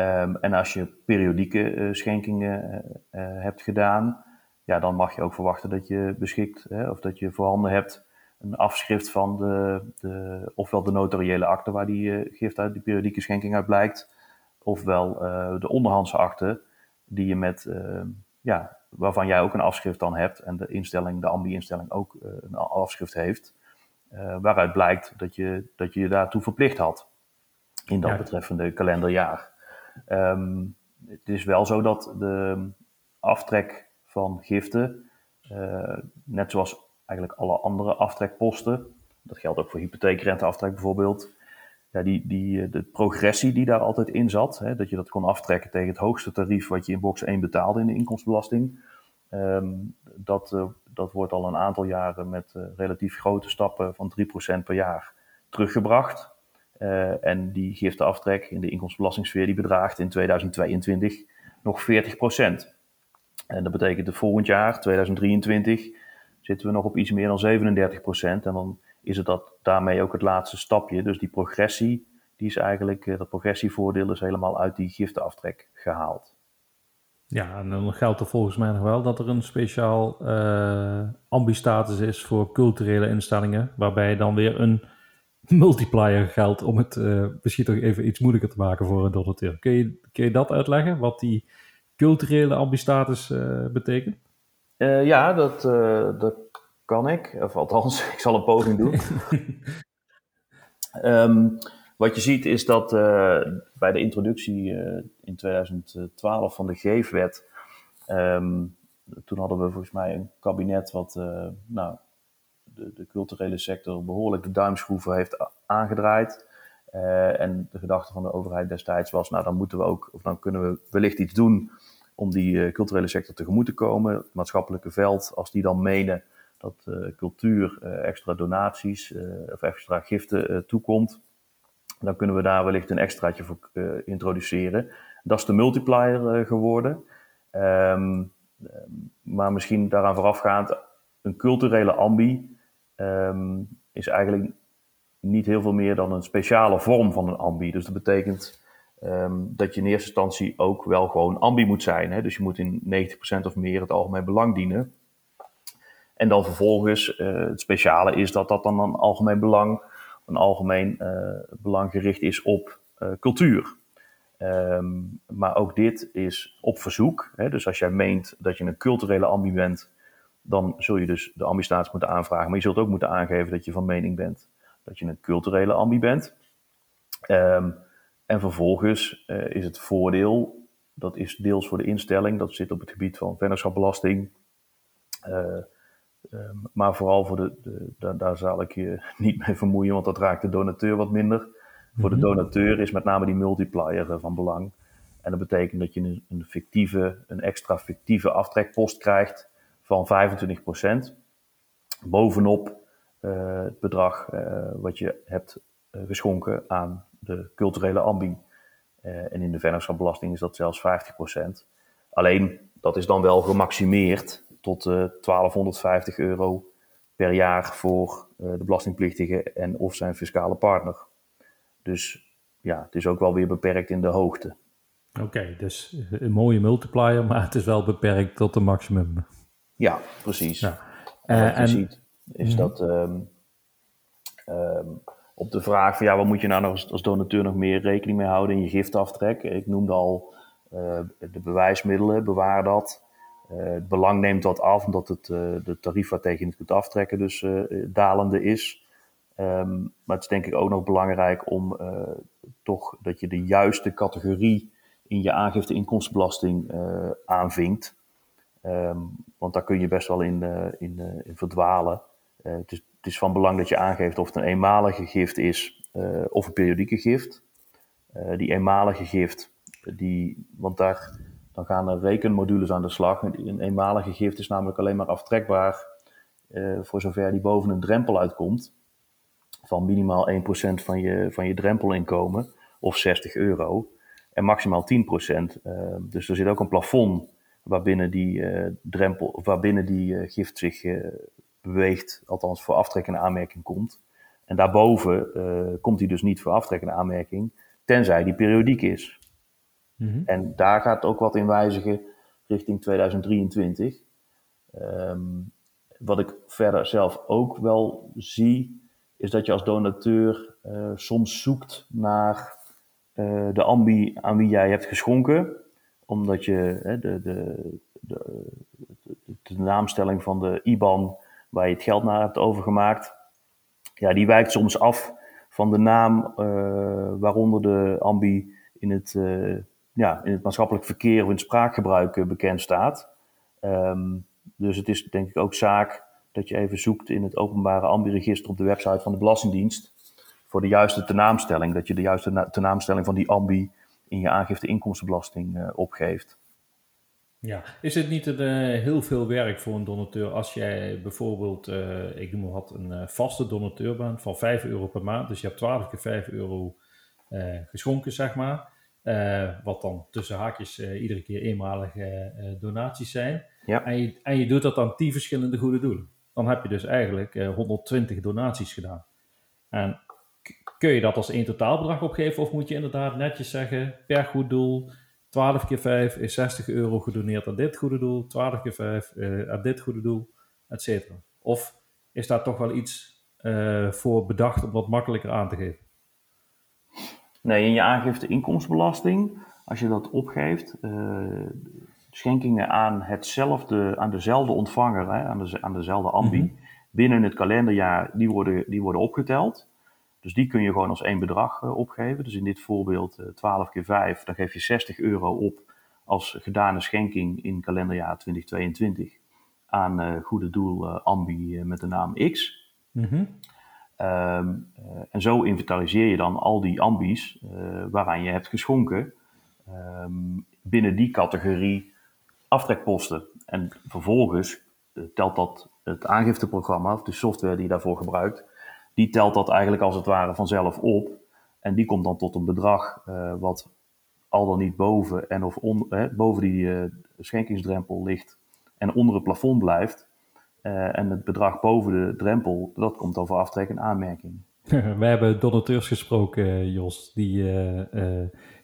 um, en als je periodieke schenkingen hebt gedaan, ja, dan mag je ook verwachten dat je beschikt hè, of dat je voorhanden hebt een afschrift van de, de ofwel de notariële akte waar die gift uit die periodieke schenking uit blijkt, ofwel de onderhandse akte die je met, ehm, ja, waarvan jij ook een afschrift dan hebt en de instelling, de ambi-instelling ook een afschrift heeft. Uh, waaruit blijkt dat je, dat je je daartoe verplicht had in dat betreffende kalenderjaar. Um, het is wel zo dat de aftrek van giften, uh, net zoals eigenlijk alle andere aftrekposten, dat geldt ook voor hypotheekrenteaftrek bijvoorbeeld, ja, die, die, eh, de progressie die daar altijd in zat, hè, dat je dat kon aftrekken tegen het hoogste tarief wat je in box 1 betaalde in de inkomstenbelasting, um, dat, uh, dat wordt al een aantal jaren met uh, relatief grote stappen van 3% per jaar teruggebracht. En die giftenaftrek in de inkomstenbelastingssfeer die bedraagt in 2022 nog 40%. En dat betekent dat volgend jaar, 2023, zitten we nog op iets meer dan 37%. En dan is het dat daarmee ook het laatste stapje. Dus die progressie, die is eigenlijk, dat progressievoordeel is helemaal uit die giftenaftrek gehaald. Ja, en dan geldt er volgens mij nog wel dat er een speciaal uh, ambistatus is voor culturele instellingen, waarbij dan weer een multiplier geldt om het uh, misschien toch even iets moeilijker te maken voor een donateur. Kun je, kun je dat uitleggen, wat die culturele ambistatus uh, betekent? ja, dat, dat kan ik. Of althans, ik zal een poging doen. um, Wat je ziet is dat uh, bij de introductie uh, in 2012 van de Geefwet, um, toen hadden we volgens mij een kabinet wat uh, nou, de, de, culturele sector behoorlijk de duimschroeven heeft aangedraaid. en de gedachte van de overheid destijds was, nou dan moeten we ook, of dan kunnen we wellicht iets doen om die culturele sector tegemoet te komen. Het maatschappelijke veld, als die dan menen dat cultuur extra donaties of extra giften toekomt, dan kunnen we daar wellicht een extraatje voor introduceren. Dat is de multiplier geworden. Um, maar misschien daaraan voorafgaand, een culturele ambi um, is eigenlijk niet heel veel meer dan een speciale vorm van een ambi. Dus dat betekent dat je in eerste instantie ook wel gewoon ambi moet zijn. Hè? Dus je moet in 90% of meer het algemeen belang dienen. En dan vervolgens, uh, het speciale is dat dat dan een algemeen belang een algemeen uh, belang gericht is op uh, cultuur. Um, maar ook dit is op verzoek. Hè? Dus als jij meent dat je een culturele ambi bent, dan zul je dus de ambistatus moeten aanvragen. Maar je zult ook moeten aangeven dat je van mening bent dat je een culturele ambi bent. Um, en vervolgens is het voordeel, dat is deels voor de instelling, dat zit op het gebied van vennootschapbelasting. Um, maar vooral voor de, de, daar zal ik je niet mee vermoeien, want dat raakt de donateur wat minder. Mm -hmm. Voor de mhm. donateur is met name die multiplier uh, van belang. En dat betekent dat je een, een, fictieve, een extra fictieve aftrekpost krijgt van 25%. Bovenop uh, het bedrag uh, wat je hebt geschonken aan de culturele ambi. en in de vennootschapsbelasting is dat zelfs 50%. Alleen, dat is dan wel gemaximeerd tot 1250 euro per jaar voor de belastingplichtige en of zijn fiscale partner. Dus ja, het is ook wel weer beperkt in de hoogte. Oké, dus een mooie multiplier, maar het is wel beperkt tot een maximum. Ja, precies. Ja. En wat je en, ziet is mhm. dat ehm, ehm, op de vraag van ja, wat moet je nou nog als, als, donateur nog meer rekening mee houden in je giftaftrek? Ik noemde al uh, de bewijsmiddelen, bewaar dat. Uh, het belang neemt wat af omdat het, uh, de tarief waartegen je het kunt aftrekken dus dalende is. Um, maar het is denk ik ook nog belangrijk om toch dat je de juiste categorie in je aangifte inkomstenbelasting aanvinkt. Um, want daar kun je best wel in, in, in, verdwalen. Het, is, het, is, van belang dat je aangeeft of het een eenmalige gift is of een periodieke gift. die eenmalige gift, die, want daar dan gaan er rekenmodules aan de slag. Een eenmalige gift is namelijk alleen maar aftrekbaar voor zover die boven een drempel uitkomt. Van minimaal 1% van je, van je drempelinkomen of 60 euro. En maximaal 10%. dus er zit ook een plafond waarbinnen die uh, drempel, waarbinnen die gift zich beweegt, althans voor aftrek en aanmerking komt. En daarboven komt hij dus niet voor aftrek en aanmerking, tenzij die periodiek is. Mm-hmm. En daar gaat ook wat in wijzigen richting 2023. Um, ehm, wat ik verder zelf ook wel zie, is dat je als donateur soms zoekt naar de ambi aan wie jij hebt geschonken omdat je hè, de, de, de, de, naamstelling van de IBAN waar je het geld naar hebt overgemaakt, ja, die wijkt soms af van de naam uh, waaronder de ambi in het, ja, in het maatschappelijk verkeer of in het spraakgebruik uh, bekend staat. Um, dus het is denk ik ook zaak dat je even zoekt in het openbare ambi-register op de website van de Belastingdienst voor de juiste tenaamstelling. Dat je de juiste tenaamstelling van die ambi in je aangifte inkomstenbelasting uh, opgeeft. Ja, is het niet een, uh, heel veel werk voor een donateur als jij bijvoorbeeld, ik noem maar wat, een vaste donateur bent van 5 euro per maand. Dus je hebt 12 keer 5 euro geschonken, zeg maar. Wat dan tussen haakjes iedere keer eenmalige donaties zijn. Ja. En, je, en je doet dat aan 10 verschillende goede doelen. Dan heb je dus eigenlijk 120 donaties gedaan. En kun je dat als één totaalbedrag opgeven of moet je inderdaad netjes zeggen per goed doel 12 keer 5 is 60 euro gedoneerd aan dit goede doel, 12 keer 5 uh, aan dit goede doel, et cetera. Of is daar toch wel iets voor bedacht om wat makkelijker aan te geven? Nee, in je aangifte inkomstenbelasting, als je dat opgeeft, uh, schenkingen aan, hetzelfde, aan dezelfde ontvanger, hè, aan, de, aan dezelfde ambi, mm -hmm. binnen het kalenderjaar, die worden, die worden opgeteld. Dus die kun je gewoon als één bedrag uh, opgeven. Dus in dit voorbeeld uh, 12 keer 5, dan geef je 60 euro op als gedane schenking in kalenderjaar 2022 aan goede doel Ambi met de naam X. Mm -hmm. Um, en zo inventariseer je dan al die ambi's waaraan je hebt geschonken um, binnen die categorie aftrekposten. En vervolgens telt dat het aangifteprogramma, of de software die je daarvoor gebruikt, die telt dat eigenlijk als het ware vanzelf op. En die komt dan tot een bedrag wat al dan niet boven en of eh, boven die schenkingsdrempel ligt en onder het plafond blijft. Uh, en het bedrag boven de drempel, dat komt dan voor aftrek en aanmerking. We hebben donateurs gesproken, Jos, die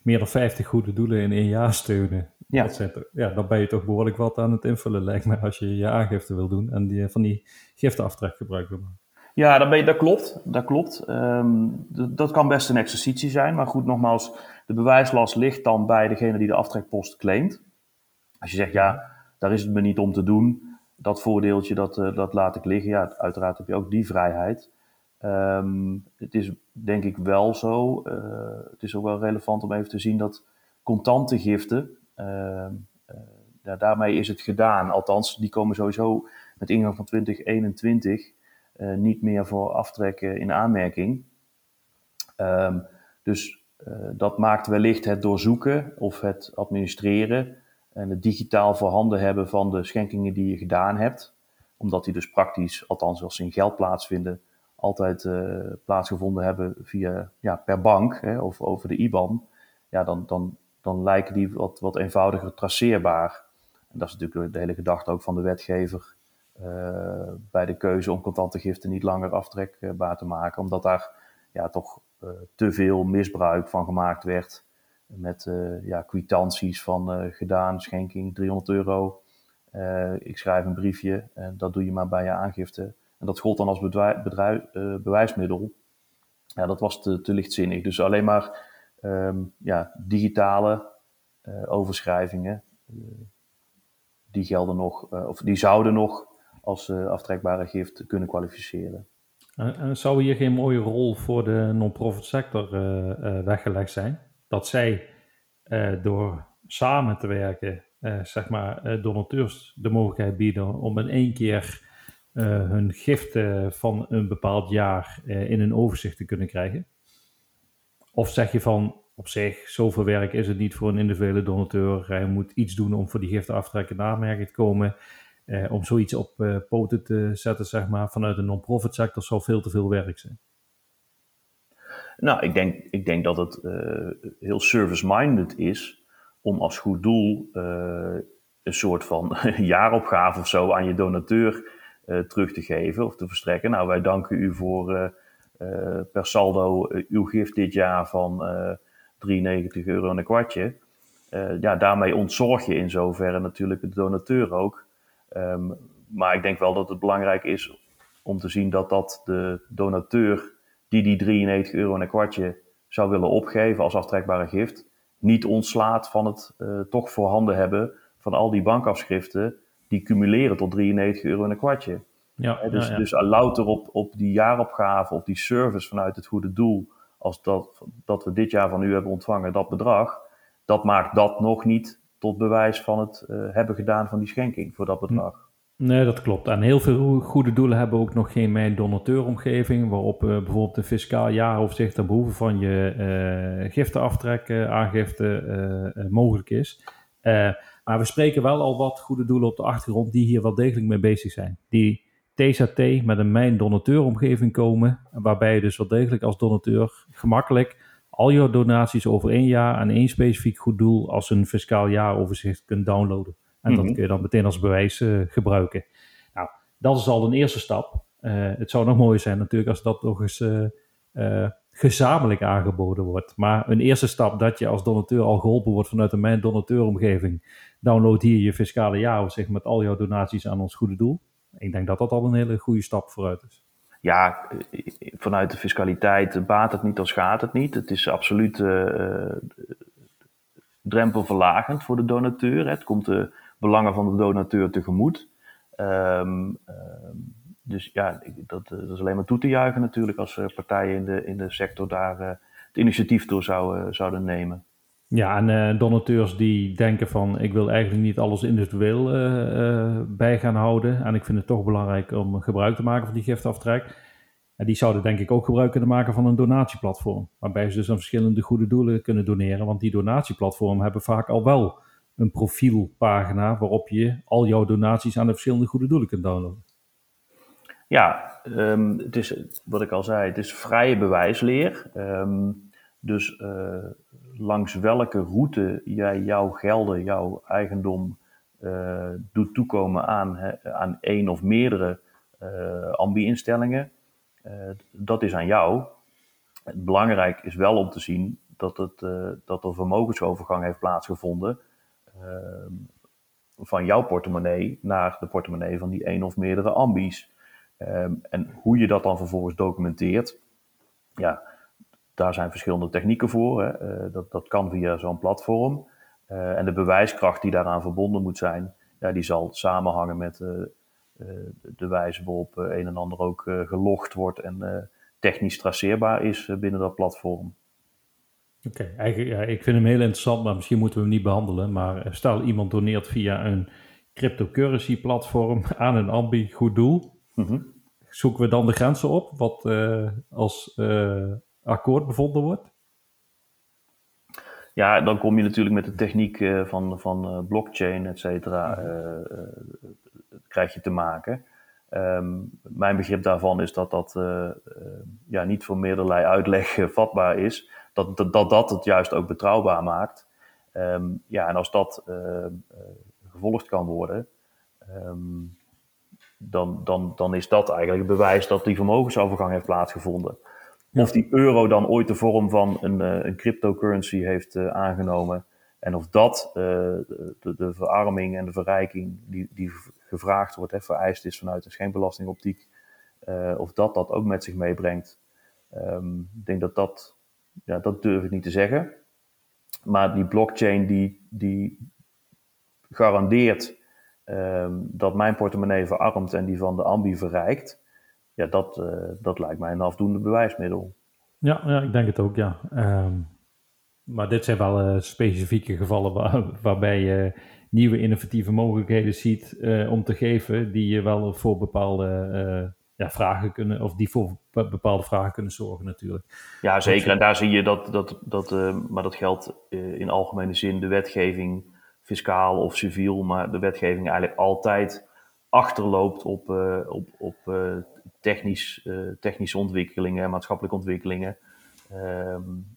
meer dan 50 goede doelen in één jaar steunen. Ja. ja, dan ben je toch behoorlijk wat aan het invullen, lijkt me, als je je aangifte wil doen en die, van die giftenaftrek gebruik wil maken. Ja, dat, ben je, dat klopt. Dat, klopt. Um, dat kan best een exercitie zijn. Maar goed, nogmaals, de bewijslast ligt dan bij degene die de aftrekpost claimt. Als je zegt, ja, daar is het me niet om te doen. Dat voordeeltje, dat, uh, dat laat ik liggen. Ja, uiteraard heb je ook die vrijheid. Um, het is denk ik wel zo. Uh, het is ook wel relevant om even te zien dat contante giften, uh, daarmee is het gedaan. Althans, die komen sowieso met ingang van 2021 uh, niet meer voor aftrekken in aanmerking. Um, dus dat maakt wellicht het doorzoeken of het administreren en het digitaal voorhanden hebben van de schenkingen die je gedaan hebt. Omdat die dus praktisch, althans als ze in geld plaatsvinden, altijd uh, plaatsgevonden hebben via, ja, per bank hè, of over de IBAN. ja, dan, dan, dan lijken die wat, wat eenvoudiger traceerbaar. En dat is natuurlijk de hele gedachte ook van de wetgever uh, bij de keuze om contante giften niet langer aftrekbaar te maken, omdat daar ja, toch uh, te veel misbruik van gemaakt werd. Met uh, ja, kwitanties van gedaan, schenking 300 euro. ik schrijf een briefje en dat doe je maar bij je aangifte. En dat gold dan als bewijsmiddel. Ja, dat was te, lichtzinnig. Dus alleen maar um, ja, digitale overschrijvingen, die gelden nog, of die zouden nog als aftrekbare gift kunnen kwalificeren. En, zou hier geen mooie rol voor de non-profit sector weggelegd zijn? Dat zij door samen te werken, zeg maar, donateurs de mogelijkheid bieden om in één keer hun giften van een bepaald jaar in een overzicht te kunnen krijgen? Of zeg je van op zich, zoveel werk is het niet voor een individuele donateur. Hij moet iets doen om voor die giften aftrekken te komen. Eh, om zoiets op uh, poten te zetten, zeg maar, vanuit de non-profit sector, zou veel te veel werk zijn. Nou, ik denk, ik denk dat het uh, heel service-minded is om als goed doel uh, een soort van jaaropgave of zo aan je donateur terug te geven of te verstrekken. Nou, wij danken u voor per saldo uw gift dit jaar van 93 euro en een kwartje. ja, daarmee ontzorg je in zoverre natuurlijk de donateur ook Ehm, maar ik denk wel dat het belangrijk is om te zien dat dat de donateur die die 93 euro en een kwartje zou willen opgeven als aftrekbare gift, niet ontslaat van het uh, toch voorhanden hebben van al die bankafschriften die cumuleren tot 93 euro en een kwartje. Ja, dus, ja, ja. dus louter op, op die jaaropgave, op die service vanuit het goede doel, als dat, dat we dit jaar van u hebben ontvangen, dat bedrag, dat maakt dat nog niet tot bewijs van het uh, hebben gedaan van die schenking voor dat bedrag. Nee, dat klopt. En heel veel goede doelen hebben ook nog geen mijn donateuromgeving, waarop uh, bijvoorbeeld een fiscaal jaaroverzicht ten behoeve van je uh, giftenaftrek, aangifte mogelijk is. maar we spreken wel al wat goede doelen op de achtergrond die hier wel degelijk mee bezig zijn. Die TZT met een mijn donateuromgeving komen, waarbij je dus wel degelijk als donateur gemakkelijk al je donaties over één jaar aan één specifiek goed doel als een fiscaal jaaroverzicht kunt downloaden. En dat mhm. kun je dan meteen als bewijs uh, gebruiken. Nou, dat is al een eerste stap. Uh, het zou nog mooier zijn natuurlijk als dat nog eens uh, gezamenlijk aangeboden wordt. Maar een eerste stap dat je als donateur al geholpen wordt vanuit een mijn donateuromgeving. Download hier je fiscale jaaroverzicht met al jouw donaties aan ons goede doel. Ik denk dat dat al een hele goede stap vooruit is ja, vanuit de fiscaliteit baat het niet, dan schaadt het niet. Het is absoluut uh, drempelverlagend voor de donateur. Het komt de belangen van de donateur tegemoet. Um, dus ja, dat, dat, is alleen maar toe te juichen natuurlijk als partijen in de, in de sector daar het initiatief door zouden, zouden nemen. Ja, en donateurs die denken van ik wil eigenlijk niet alles individueel bij gaan houden. En ik vind het toch belangrijk om gebruik te maken van die giftaftrek. En die zouden denk ik ook gebruik kunnen maken van een donatieplatform. Waarbij ze dus aan verschillende goede doelen kunnen doneren. Want die donatieplatformen hebben vaak al wel een profielpagina waarop je al jouw donaties aan de verschillende goede doelen kunt downloaden. Ja, um, het is wat ik al zei, het is vrije bewijsleer. Um, dus uh, langs welke route jij jouw gelden, jouw eigendom uh, doet toekomen aan, aan één of meerdere uh, ambi-instellingen, dat is aan jou. Belangrijk is wel om te zien dat, het, dat er vermogensovergang heeft plaatsgevonden van jouw portemonnee naar de portemonnee van die één of meerdere ambies. Um, en hoe je dat dan vervolgens documenteert, ja, daar zijn verschillende technieken voor. Hè. Uh, dat, dat kan via zo'n platform. Uh, en de bewijskracht die daaraan verbonden moet zijn, ja, die zal samenhangen met uh, de wijze waarop een en ander ook gelogd wordt en technisch traceerbaar is binnen dat platform. Oké, okay, ja, ik vind hem heel interessant, maar misschien moeten we hem niet behandelen. Maar stel iemand doneert via een cryptocurrency platform aan een ambi goed doel. Mm -hmm. Zoeken we dan de grenzen op, wat als akkoord bevonden wordt? Ja, dan kom je natuurlijk met de techniek uh, van, van blockchain, et cetera, uh, krijg je te maken. Um, mijn begrip daarvan is dat dat ja, niet voor meerderlei uitleg vatbaar is. Dat, dat, dat, dat het juist ook betrouwbaar maakt. Ehm, ja, en als dat uh, gevolgd kan worden, ehm, dan, dan, dan is dat eigenlijk het bewijs dat die vermogensovergang heeft plaatsgevonden. Of die euro dan ooit de vorm van een, een cryptocurrency heeft aangenomen. En of dat de, de, verarming en de verrijking die, die gevraagd wordt, hè, vereist is vanuit een schijnbelastingoptiek, of dat dat ook met zich meebrengt. Um, ik denk dat dat, ja, dat durf ik niet te zeggen. Maar die blockchain die, die garandeert um, dat mijn portemonnee verarmt en die van de ambi verrijkt, ja, dat, uh, dat lijkt mij een afdoende bewijsmiddel. Ja, ja ik denk het ook, ja. Um, maar dit zijn wel uh, specifieke gevallen waar, waarbij je nieuwe innovatieve mogelijkheden ziet uh, om te geven, die je wel voor bepaalde ja, vragen kunnen, of die voor bepaalde vragen kunnen zorgen natuurlijk. Ja, zeker. En daar zie je dat, dat, dat uh, maar dat geldt uh, in algemene zin, de wetgeving, fiscaal of civiel, maar de wetgeving eigenlijk altijd achterloopt op, uh, op, op technisch, technische ontwikkelingen, maatschappelijke ontwikkelingen. Um,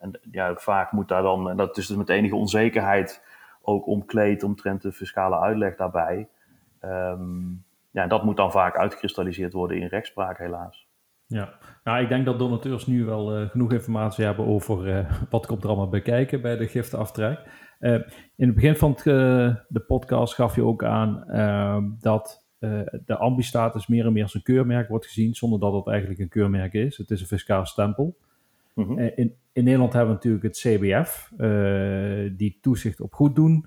en ja, vaak moet daar dan, en dat is dus met enige onzekerheid ook omkleed omtrent de fiscale uitleg daarbij. Um, ja, dat moet dan vaak uitgekristalliseerd worden in rechtspraak, helaas. Ja, nou, ik denk dat donateurs nu wel uh, genoeg informatie hebben over uh, wat komt er allemaal bij kijken bij de giftenaftrek. Uh, in het begin van het, de podcast gaf je ook aan dat de ambi-status meer en meer als een keurmerk wordt gezien, zonder dat het eigenlijk een keurmerk is. Het is een fiscaal stempel. Mm -hmm. in, in Nederland hebben we natuurlijk het CBF, die toezicht op goed doen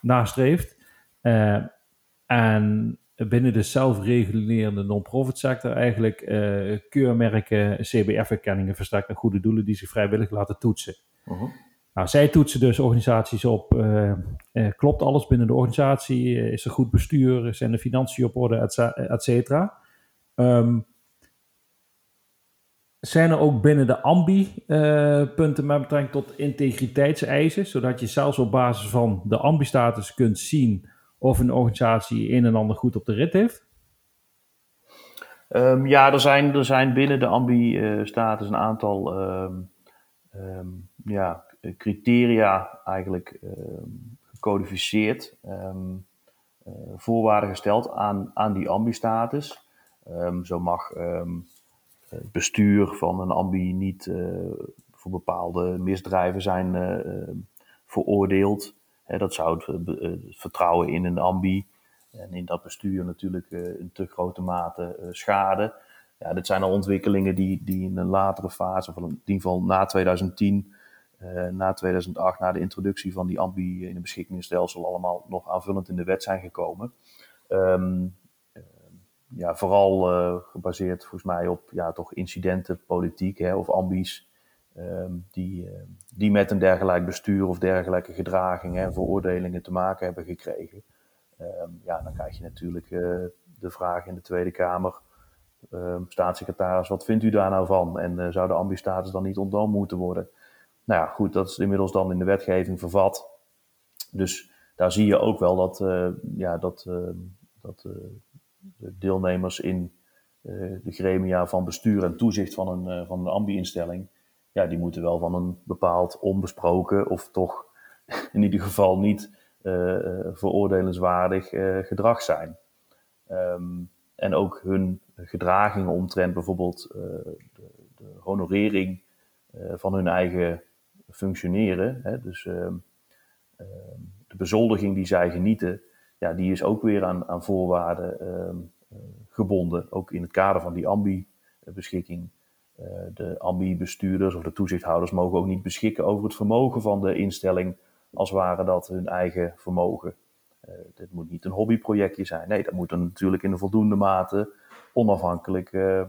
nastreeft. En binnen de zelfregulerende non-profit sector eigenlijk uh, keurmerken, CBF-erkenningen verstrekt naar goede doelen die zich vrijwillig laten toetsen. Uh -huh. Nou, zij toetsen dus organisaties op, uh, uh, klopt alles binnen de organisatie, is er goed bestuur, zijn de financiën op orde, et cetera. Um, zijn er ook binnen de ambi punten met betrekking tot integriteitseisen, zodat je zelfs op basis van de ambi-status kunt zien of een organisatie een en ander goed op de rit heeft? Um, ja, er zijn, er zijn binnen de ambi-status een aantal um, um, ja, criteria eigenlijk gecodificeerd. Uh, voorwaarden gesteld aan, aan die ambi-status. zo mag het bestuur van een ambi niet uh, voor bepaalde misdrijven zijn uh, veroordeeld dat zou het, eh, het, vertrouwen in een ambi en in dat bestuur natuurlijk uh, in te grote mate uh, schade. Ja, dit zijn al ontwikkelingen die, die in een latere fase, of in ieder geval na 2010, na 2008, na de introductie van die ambi in het beschikkingsstelsel, allemaal nog aanvullend in de wet zijn gekomen. Um, ja, vooral gebaseerd volgens mij op ja, toch incidentenpolitiek hè, of ambies die, uh, die met een dergelijk bestuur of dergelijke gedragingen en veroordelingen te maken hebben gekregen. Um, ja, dan krijg je natuurlijk uh, de vraag in de Tweede Kamer. Staatssecretaris, wat vindt u daar nou van? En uh, zou de ambistatus dan niet ontnomen moeten worden? Nou ja, goed, dat is inmiddels dan in de wetgeving vervat. Dus daar zie je ook wel dat, ja, dat, dat de deelnemers in de gremia van bestuur en toezicht van een, van een ambi-instelling ja, die moeten wel van een bepaald onbesproken of toch in ieder geval niet uh, veroordelenswaardig uh, gedrag zijn. Um, en ook hun gedragingen omtrent bijvoorbeeld de, de, honorering van hun eigen functioneren. Hè, dus uh, de bezoldiging die zij genieten, ja, die is ook weer aan, aan voorwaarden ehm, gebonden. Ook in het kader van die ambi-beschikking de ambi-bestuurders of de toezichthouders mogen ook niet beschikken over het vermogen van de instelling, als ware dat hun eigen vermogen. Uh, dit moet niet een hobbyprojectje zijn. Nee, dat moet er natuurlijk in een voldoende mate onafhankelijk uh,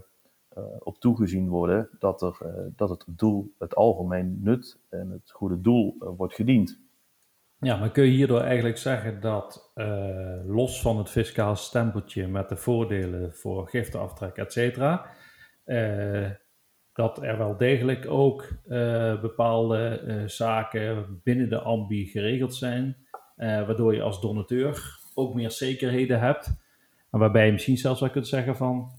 op toegezien worden dat, er, dat het doel, het algemeen nut en het goede doel wordt gediend. Ja, maar kun je hierdoor eigenlijk zeggen dat los van het fiscaal stempeltje met de voordelen voor giftenaftrek, et cetera, dat er wel degelijk ook uh, bepaalde uh, zaken binnen de ambi geregeld zijn, uh, waardoor je als donateur ook meer zekerheden hebt. En waarbij je misschien zelfs wel kunt zeggen van,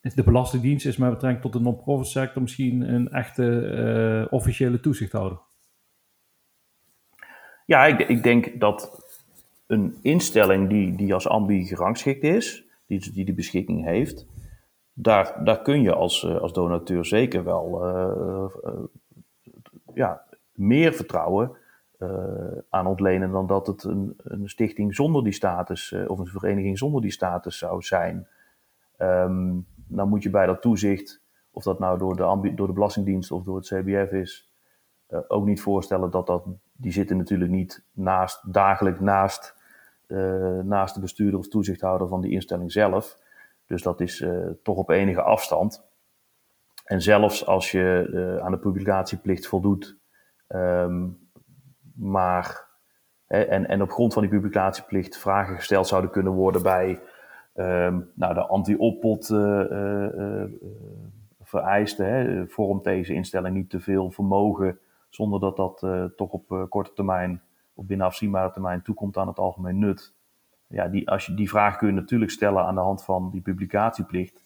de Belastingdienst is met betrekking tot de non-profit sector misschien een echte officiële toezichthouder? Ja, ik, ik, denk dat een instelling die, die als ambi gerangschikt is, die, die de beschikking heeft, daar, daar kun je als, als donateur zeker wel ja, meer vertrouwen aan ontlenen dan dat het een, een stichting zonder die status of een vereniging zonder die status zou zijn. Um, dan moet je bij dat toezicht, of dat nou door de, door de Belastingdienst of door het CBF is, ook niet voorstellen dat dat, die zitten natuurlijk niet naast, dagelijks naast, naast de bestuurder of toezichthouder van die instelling zelf. Dus dat is toch op enige afstand. En zelfs als je aan de publicatieplicht voldoet, um, maar, en, en op grond van die publicatieplicht vragen gesteld zouden kunnen worden bij um, nou, de anti-oppot uh, uh, vereisten. Vormt deze instelling niet te veel vermogen zonder dat dat toch op korte termijn of binnen afzienbare termijn toekomt aan het algemeen nut. Ja, die, als je, die vraag kun je natuurlijk stellen aan de hand van die publicatieplicht.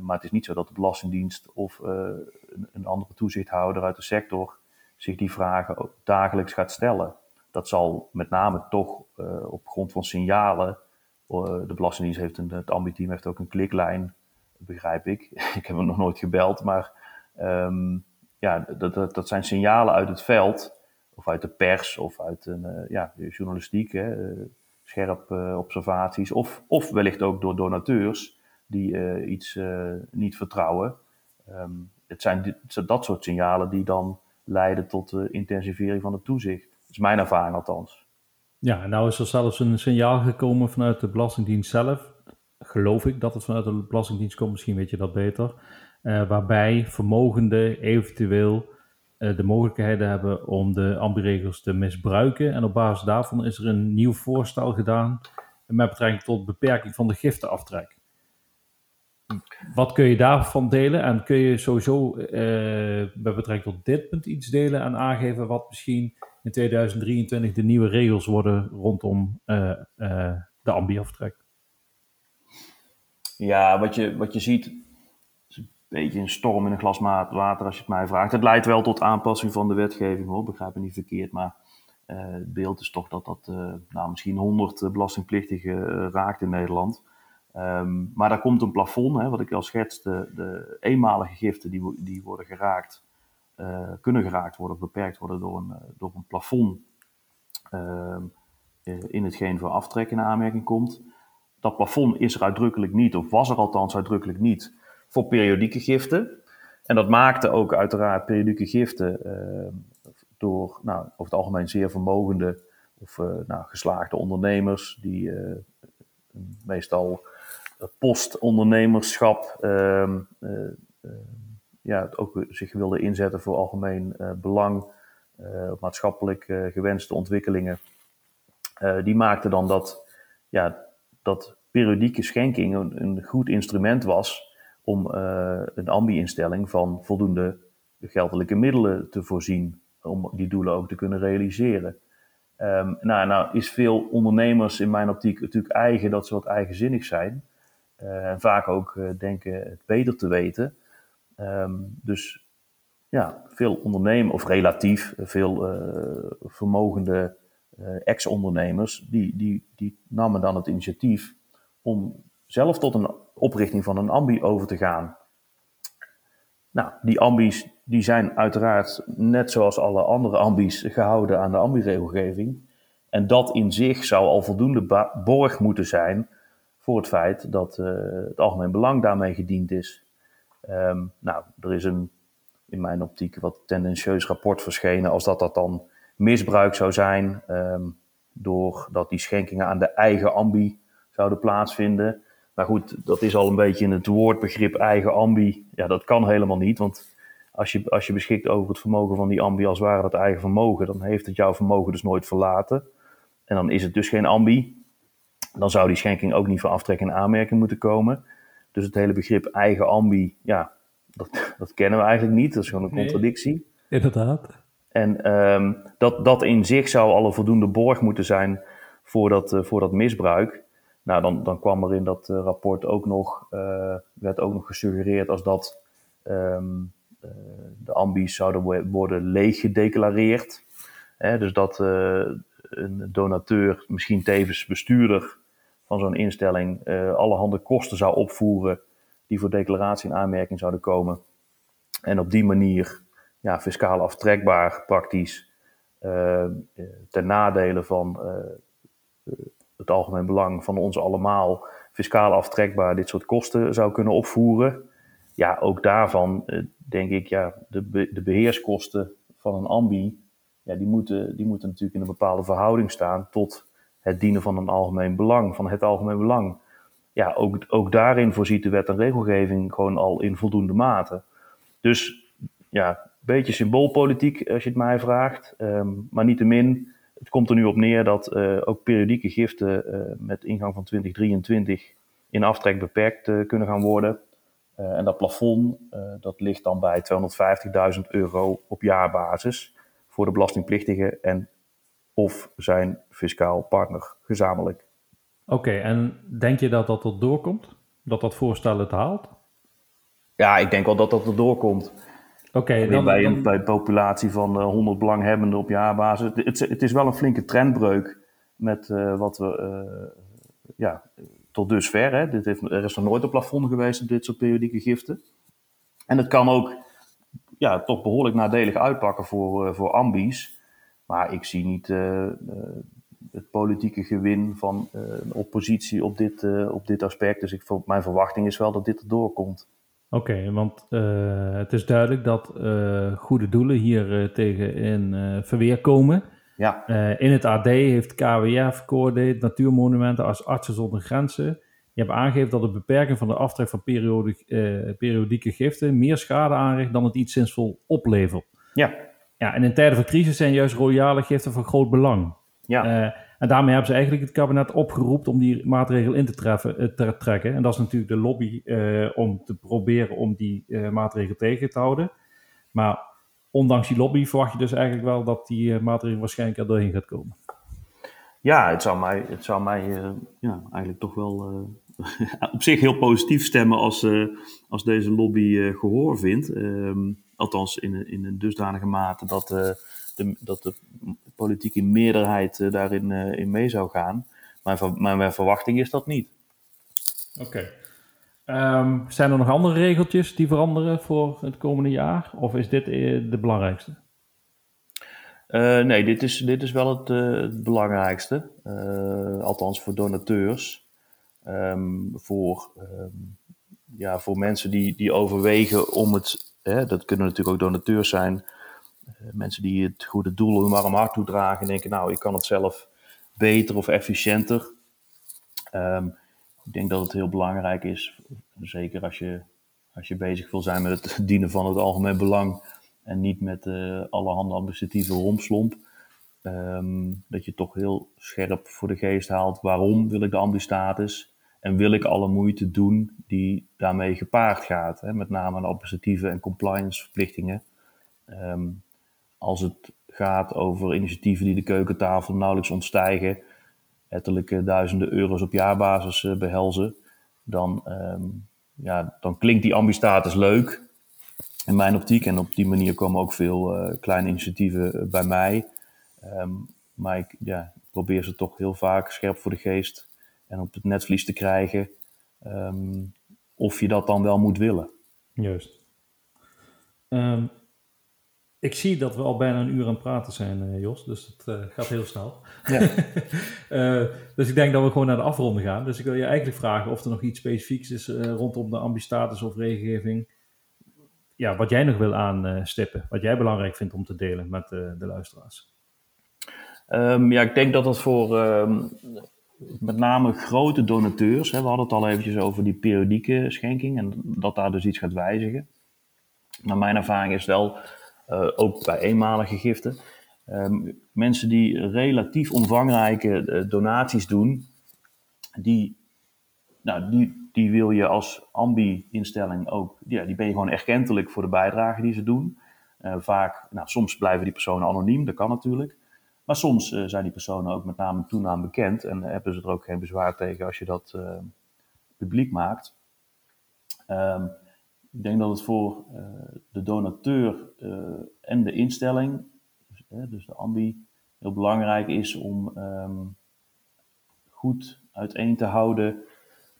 maar het is niet zo dat de Belastingdienst of een, een andere toezichthouder uit de sector zich die vragen dagelijks gaat stellen. Dat zal met name toch uh, op grond van signalen. De Belastingdienst heeft een, het ambiteam heeft ook een kliklijn, begrijp ik. ik heb hem nog nooit gebeld, maar um, ja, dat, dat, dat, zijn signalen uit het veld, of uit de pers, of uit een, ja, de journalistiek, hè, scherp observaties, of, of wellicht ook door donateurs die iets niet vertrouwen. Um, het zijn dat soort signalen die dan leiden tot de intensivering van het toezicht. Dat is mijn ervaring althans. Ja, nou is er zelfs een signaal gekomen vanuit de Belastingdienst zelf. Geloof ik dat het vanuit de Belastingdienst komt, misschien weet je dat beter. Waarbij vermogenden eventueel de mogelijkheden hebben om de ambiregels te misbruiken. En op basis daarvan is er een nieuw voorstel gedaan met betrekking tot beperking van de giftenaftrek. Wat kun je daarvan delen? En kun je sowieso uh, bij betrekking tot dit punt iets delen en aangeven wat misschien in 2023 de nieuwe regels worden rondom uh, uh, de ambi-aftrek? Ja, wat je, wat je ziet, beetje een storm in een glas water als je het mij vraagt. Het leidt wel tot aanpassing van de wetgeving hoor, begrijp me niet verkeerd, maar het beeld is toch dat dat nou, misschien 100 belastingplichtigen raakt in Nederland. Um, maar daar komt een plafond, hè, wat ik al schetste, de eenmalige giften die, die worden geraakt, kunnen geraakt worden of beperkt worden door een, eh, door een plafond uh, in hetgeen voor aftrek in aanmerking komt. Dat plafond is er uitdrukkelijk niet, of was er althans uitdrukkelijk niet, voor periodieke giften. En dat maakte ook uiteraard periodieke giften uh, door nou, over het algemeen zeer vermogende of nou, geslaagde ondernemers, die meestal postondernemerschap uh, ja, ook zich wilde inzetten voor algemeen belang, maatschappelijk gewenste ontwikkelingen. die maakte dan dat, ja, dat periodieke schenking een goed instrument was om een ambi-instelling van voldoende geldelijke middelen te voorzien om die doelen ook te kunnen realiseren. Um, nou, nou is veel ondernemers in mijn optiek natuurlijk eigen dat ze wat eigenzinnig zijn. Uh, en vaak ook uh, denken het beter te weten. Um, dus ja, veel ondernemers, of relatief veel vermogende ex-ondernemers, die, die, die namen dan het initiatief om zelf tot een oprichting van een ambi over te gaan. Nou, die ambi's die zijn uiteraard, net zoals alle andere ambi's, gehouden aan de ambi-regelgeving. En dat in zich zou al voldoende borg moeten zijn voor het feit dat uh, het algemeen belang daarmee gediend is. Um, nou, er is een, in mijn optiek, wat tendentieus rapport verschenen, als dat dat dan misbruik zou zijn, um, doordat die schenkingen aan de eigen ambi zouden plaatsvinden. Maar goed, dat is al een beetje in het woordbegrip eigen ambi. Ja, dat kan helemaal niet, want als je, als je beschikt over het vermogen van die ambi als ware dat eigen vermogen, dan heeft het jouw vermogen dus nooit verlaten. En dan is het dus geen ambi dan zou die schenking ook niet voor aftrek in aanmerking moeten komen. Dus het hele begrip eigen ambi, ja, dat, dat kennen we eigenlijk niet. Dat is gewoon een contradictie. inderdaad. En um, dat, dat in zich zou al een voldoende borg moeten zijn voor dat, uh, voor dat misbruik. Nou, dan, dan kwam er in dat rapport ook nog, werd ook nog gesuggereerd als dat ehm, de ambies zouden worden leeggedeclareerd. Hè, dus dat een donateur, misschien tevens bestuurder van zo'n instelling, allerhande kosten zou opvoeren die voor declaratie in aanmerking zouden komen. En op die manier ja, fiscaal aftrekbaar praktisch uh, ten nadele van het algemeen belang van ons allemaal fiscaal aftrekbaar dit soort kosten zou kunnen opvoeren. Ja, ook daarvan denk ik, ja, de, de beheerskosten van een ambi, ja, die, moeten, die moeten natuurlijk in een bepaalde verhouding staan tot het dienen van een algemeen belang, van het algemeen belang. Ja, ook, ook daarin voorziet de wet en regelgeving gewoon al in voldoende mate. Dus ja, beetje symboolpolitiek als je het mij vraagt. Um, maar niettemin, het komt er nu op neer dat uh, ook periodieke giften uh, met ingang van 2023 in aftrek beperkt uh, kunnen gaan worden. en dat plafond, dat ligt dan bij 250.000 euro op jaarbasis voor de belastingplichtige en of zijn fiscaal partner gezamenlijk. Oké, en denk je dat dat er doorkomt? Dat dat voorstel het haalt? Ja, ik denk wel dat dat er doorkomt. Dan, bij, een, bij een populatie van uh, 100 belanghebbenden op jaarbasis. Het, het, is wel een flinke trendbreuk met uh, wat we uh, ja, tot dusver. Hè. Dit heeft, er is nog nooit een plafond geweest op dit soort periodieke giften. En het kan ook ja, toch behoorlijk nadelig uitpakken voor, voor ambies. Maar ik zie niet het politieke gewin van een oppositie op dit, op dit aspect. Dus ik, mijn verwachting is wel dat dit erdoor komt. Oké, want uh, het is duidelijk dat uh, goede doelen hier uh, tegen in verweer komen. Ja. in het AD heeft KWF, Coordate, Natuurmonumenten als Artsen zonder Grenzen. Je hebt aangegeven dat de beperking van de aftrek van periodieke giften meer schade aanricht dan het iets zinvol oplevert. Ja. Ja, en in tijden van crisis zijn juist royale giften van groot belang. Ja. En daarmee hebben ze eigenlijk het kabinet opgeroepen om die maatregel in te, eh, te trekken. En dat is natuurlijk de lobby uh, om te proberen om die uh, maatregel tegen te houden. Maar ondanks die lobby verwacht je dus eigenlijk wel dat die uh, maatregel waarschijnlijk er doorheen gaat komen. Ja, het zou mij, het zou mij ja, eigenlijk toch wel op zich heel positief stemmen als, als deze lobby gehoor vindt. Ehm, althans in, in een dusdanige mate dat, de, dat de politieke meerderheid uh, daarin uh, in mee zou gaan. Maar mijn verwachting is dat niet. Oké. Okay. Um, zijn er nog andere regeltjes die veranderen voor het komende jaar? Of is dit uh, de belangrijkste? nee, dit is, dit is wel het, het belangrijkste. althans voor donateurs. Um, voor, um, ja, voor mensen die, die overwegen om het. Hè, dat kunnen natuurlijk ook donateurs zijn eh, mensen die het goede doel hun warm hart toedragen en denken, nou, ik kan het zelf beter of efficiënter. Um, ik denk dat het heel belangrijk is, zeker als je, als je bezig wil zijn met het dienen van het algemeen belang en niet met uh, allerhande administratieve romslomp, um, dat je toch heel scherp voor de geest haalt waarom wil ik de ambistatus en wil ik alle moeite doen die daarmee gepaard gaat. Hè? Met name de administratieve en compliance verplichtingen. Um, als het gaat over initiatieven die de keukentafel nauwelijks ontstijgen, ettelijke duizenden euro's op jaarbasis uh, behelzen, dan, um, ja, dan klinkt die ambistatus leuk in mijn optiek. En op die manier komen ook veel uh, kleine initiatieven bij mij. Um, maar ik ja, probeer ze toch heel vaak scherp voor de geest en op het netvlies te krijgen. Um, of je dat dan wel moet willen. Juist. Um, ik zie dat we al bijna een uur aan het praten zijn, uh, Jos. Dus het uh, gaat heel snel. Ja. uh, dus ik denk dat we gewoon naar de afronden gaan. Dus ik wil je eigenlijk vragen of er nog iets specifieks is rondom de ambistatus of regelgeving. Ja, wat jij nog wil aanstippen. Wat jij belangrijk vindt om te delen met de luisteraars. Um, ja, ik denk dat dat voor um, met name grote donateurs. Hè, we hadden het al eventjes over die periodieke schenking. En dat daar dus iets gaat wijzigen. Maar mijn ervaring is wel uh, ook bij eenmalige giften. Um, mensen die relatief omvangrijke uh, donaties doen, die, nou, die, die wil je als ambi-instelling ook, ja, die ben je gewoon erkentelijk voor de bijdrage die ze doen. Uh, vaak, nou, soms blijven die personen anoniem, dat kan natuurlijk. Maar soms zijn die personen ook met naam en toenaam bekend en hebben ze er ook geen bezwaar tegen als je dat publiek maakt. Ehm, ik denk dat het voor de donateur en de instelling, dus, dus de ambi, heel belangrijk is om ehm, goed uiteen te houden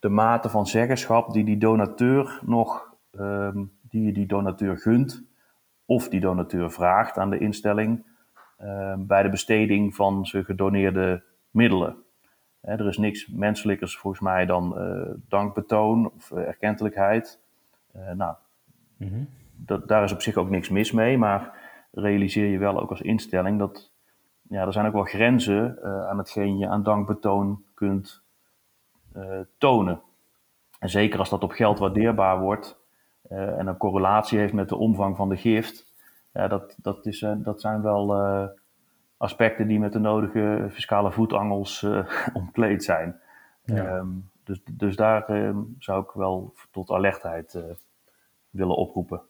de mate van zeggenschap die die donateur nog, ehm, die je die donateur gunt, of die donateur vraagt aan de instelling ehm, bij de besteding van zijn gedoneerde middelen. er is niks menselijkers volgens mij dan uh, dankbetoon of erkentelijkheid. Uh, nou, mhm. dat, daar is op zich ook niks mis mee, maar realiseer je wel ook als instelling dat ja, er zijn ook wel grenzen aan hetgeen je aan dankbetoon kunt eh, tonen. En zeker als dat op geld waardeerbaar wordt eh, en een correlatie heeft met de omvang van de gift, ja, dat, dat, is, eh, dat zijn wel aspecten die met de nodige fiscale voetangels omkleed zijn. Ehm, dus, dus daar ehm, zou ik wel tot alertheid willen oproepen.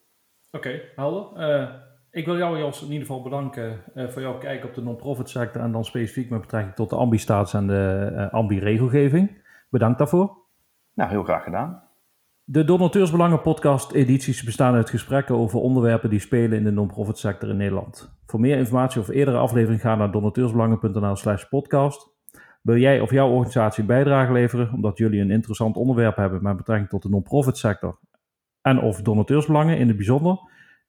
Oké, helder. ik wil jou Jos in ieder geval bedanken voor jouw kijk op de non-profit sector en dan specifiek met betrekking tot de ambi-status en de ambi-regelgeving. Bedankt daarvoor. Nou, heel graag gedaan. De Donateursbelangen podcast edities bestaan uit gesprekken over onderwerpen die spelen in de non-profit sector in Nederland. Voor meer informatie of eerdere aflevering ga naar donateursbelangen.nl slash podcast. Wil jij of jouw organisatie bijdrage leveren omdat jullie een interessant onderwerp hebben met betrekking tot de non-profit sector en of donateursbelangen in het bijzonder?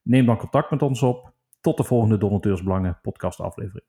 Neem dan contact met ons op. Tot de volgende Donateursbelangen podcast aflevering.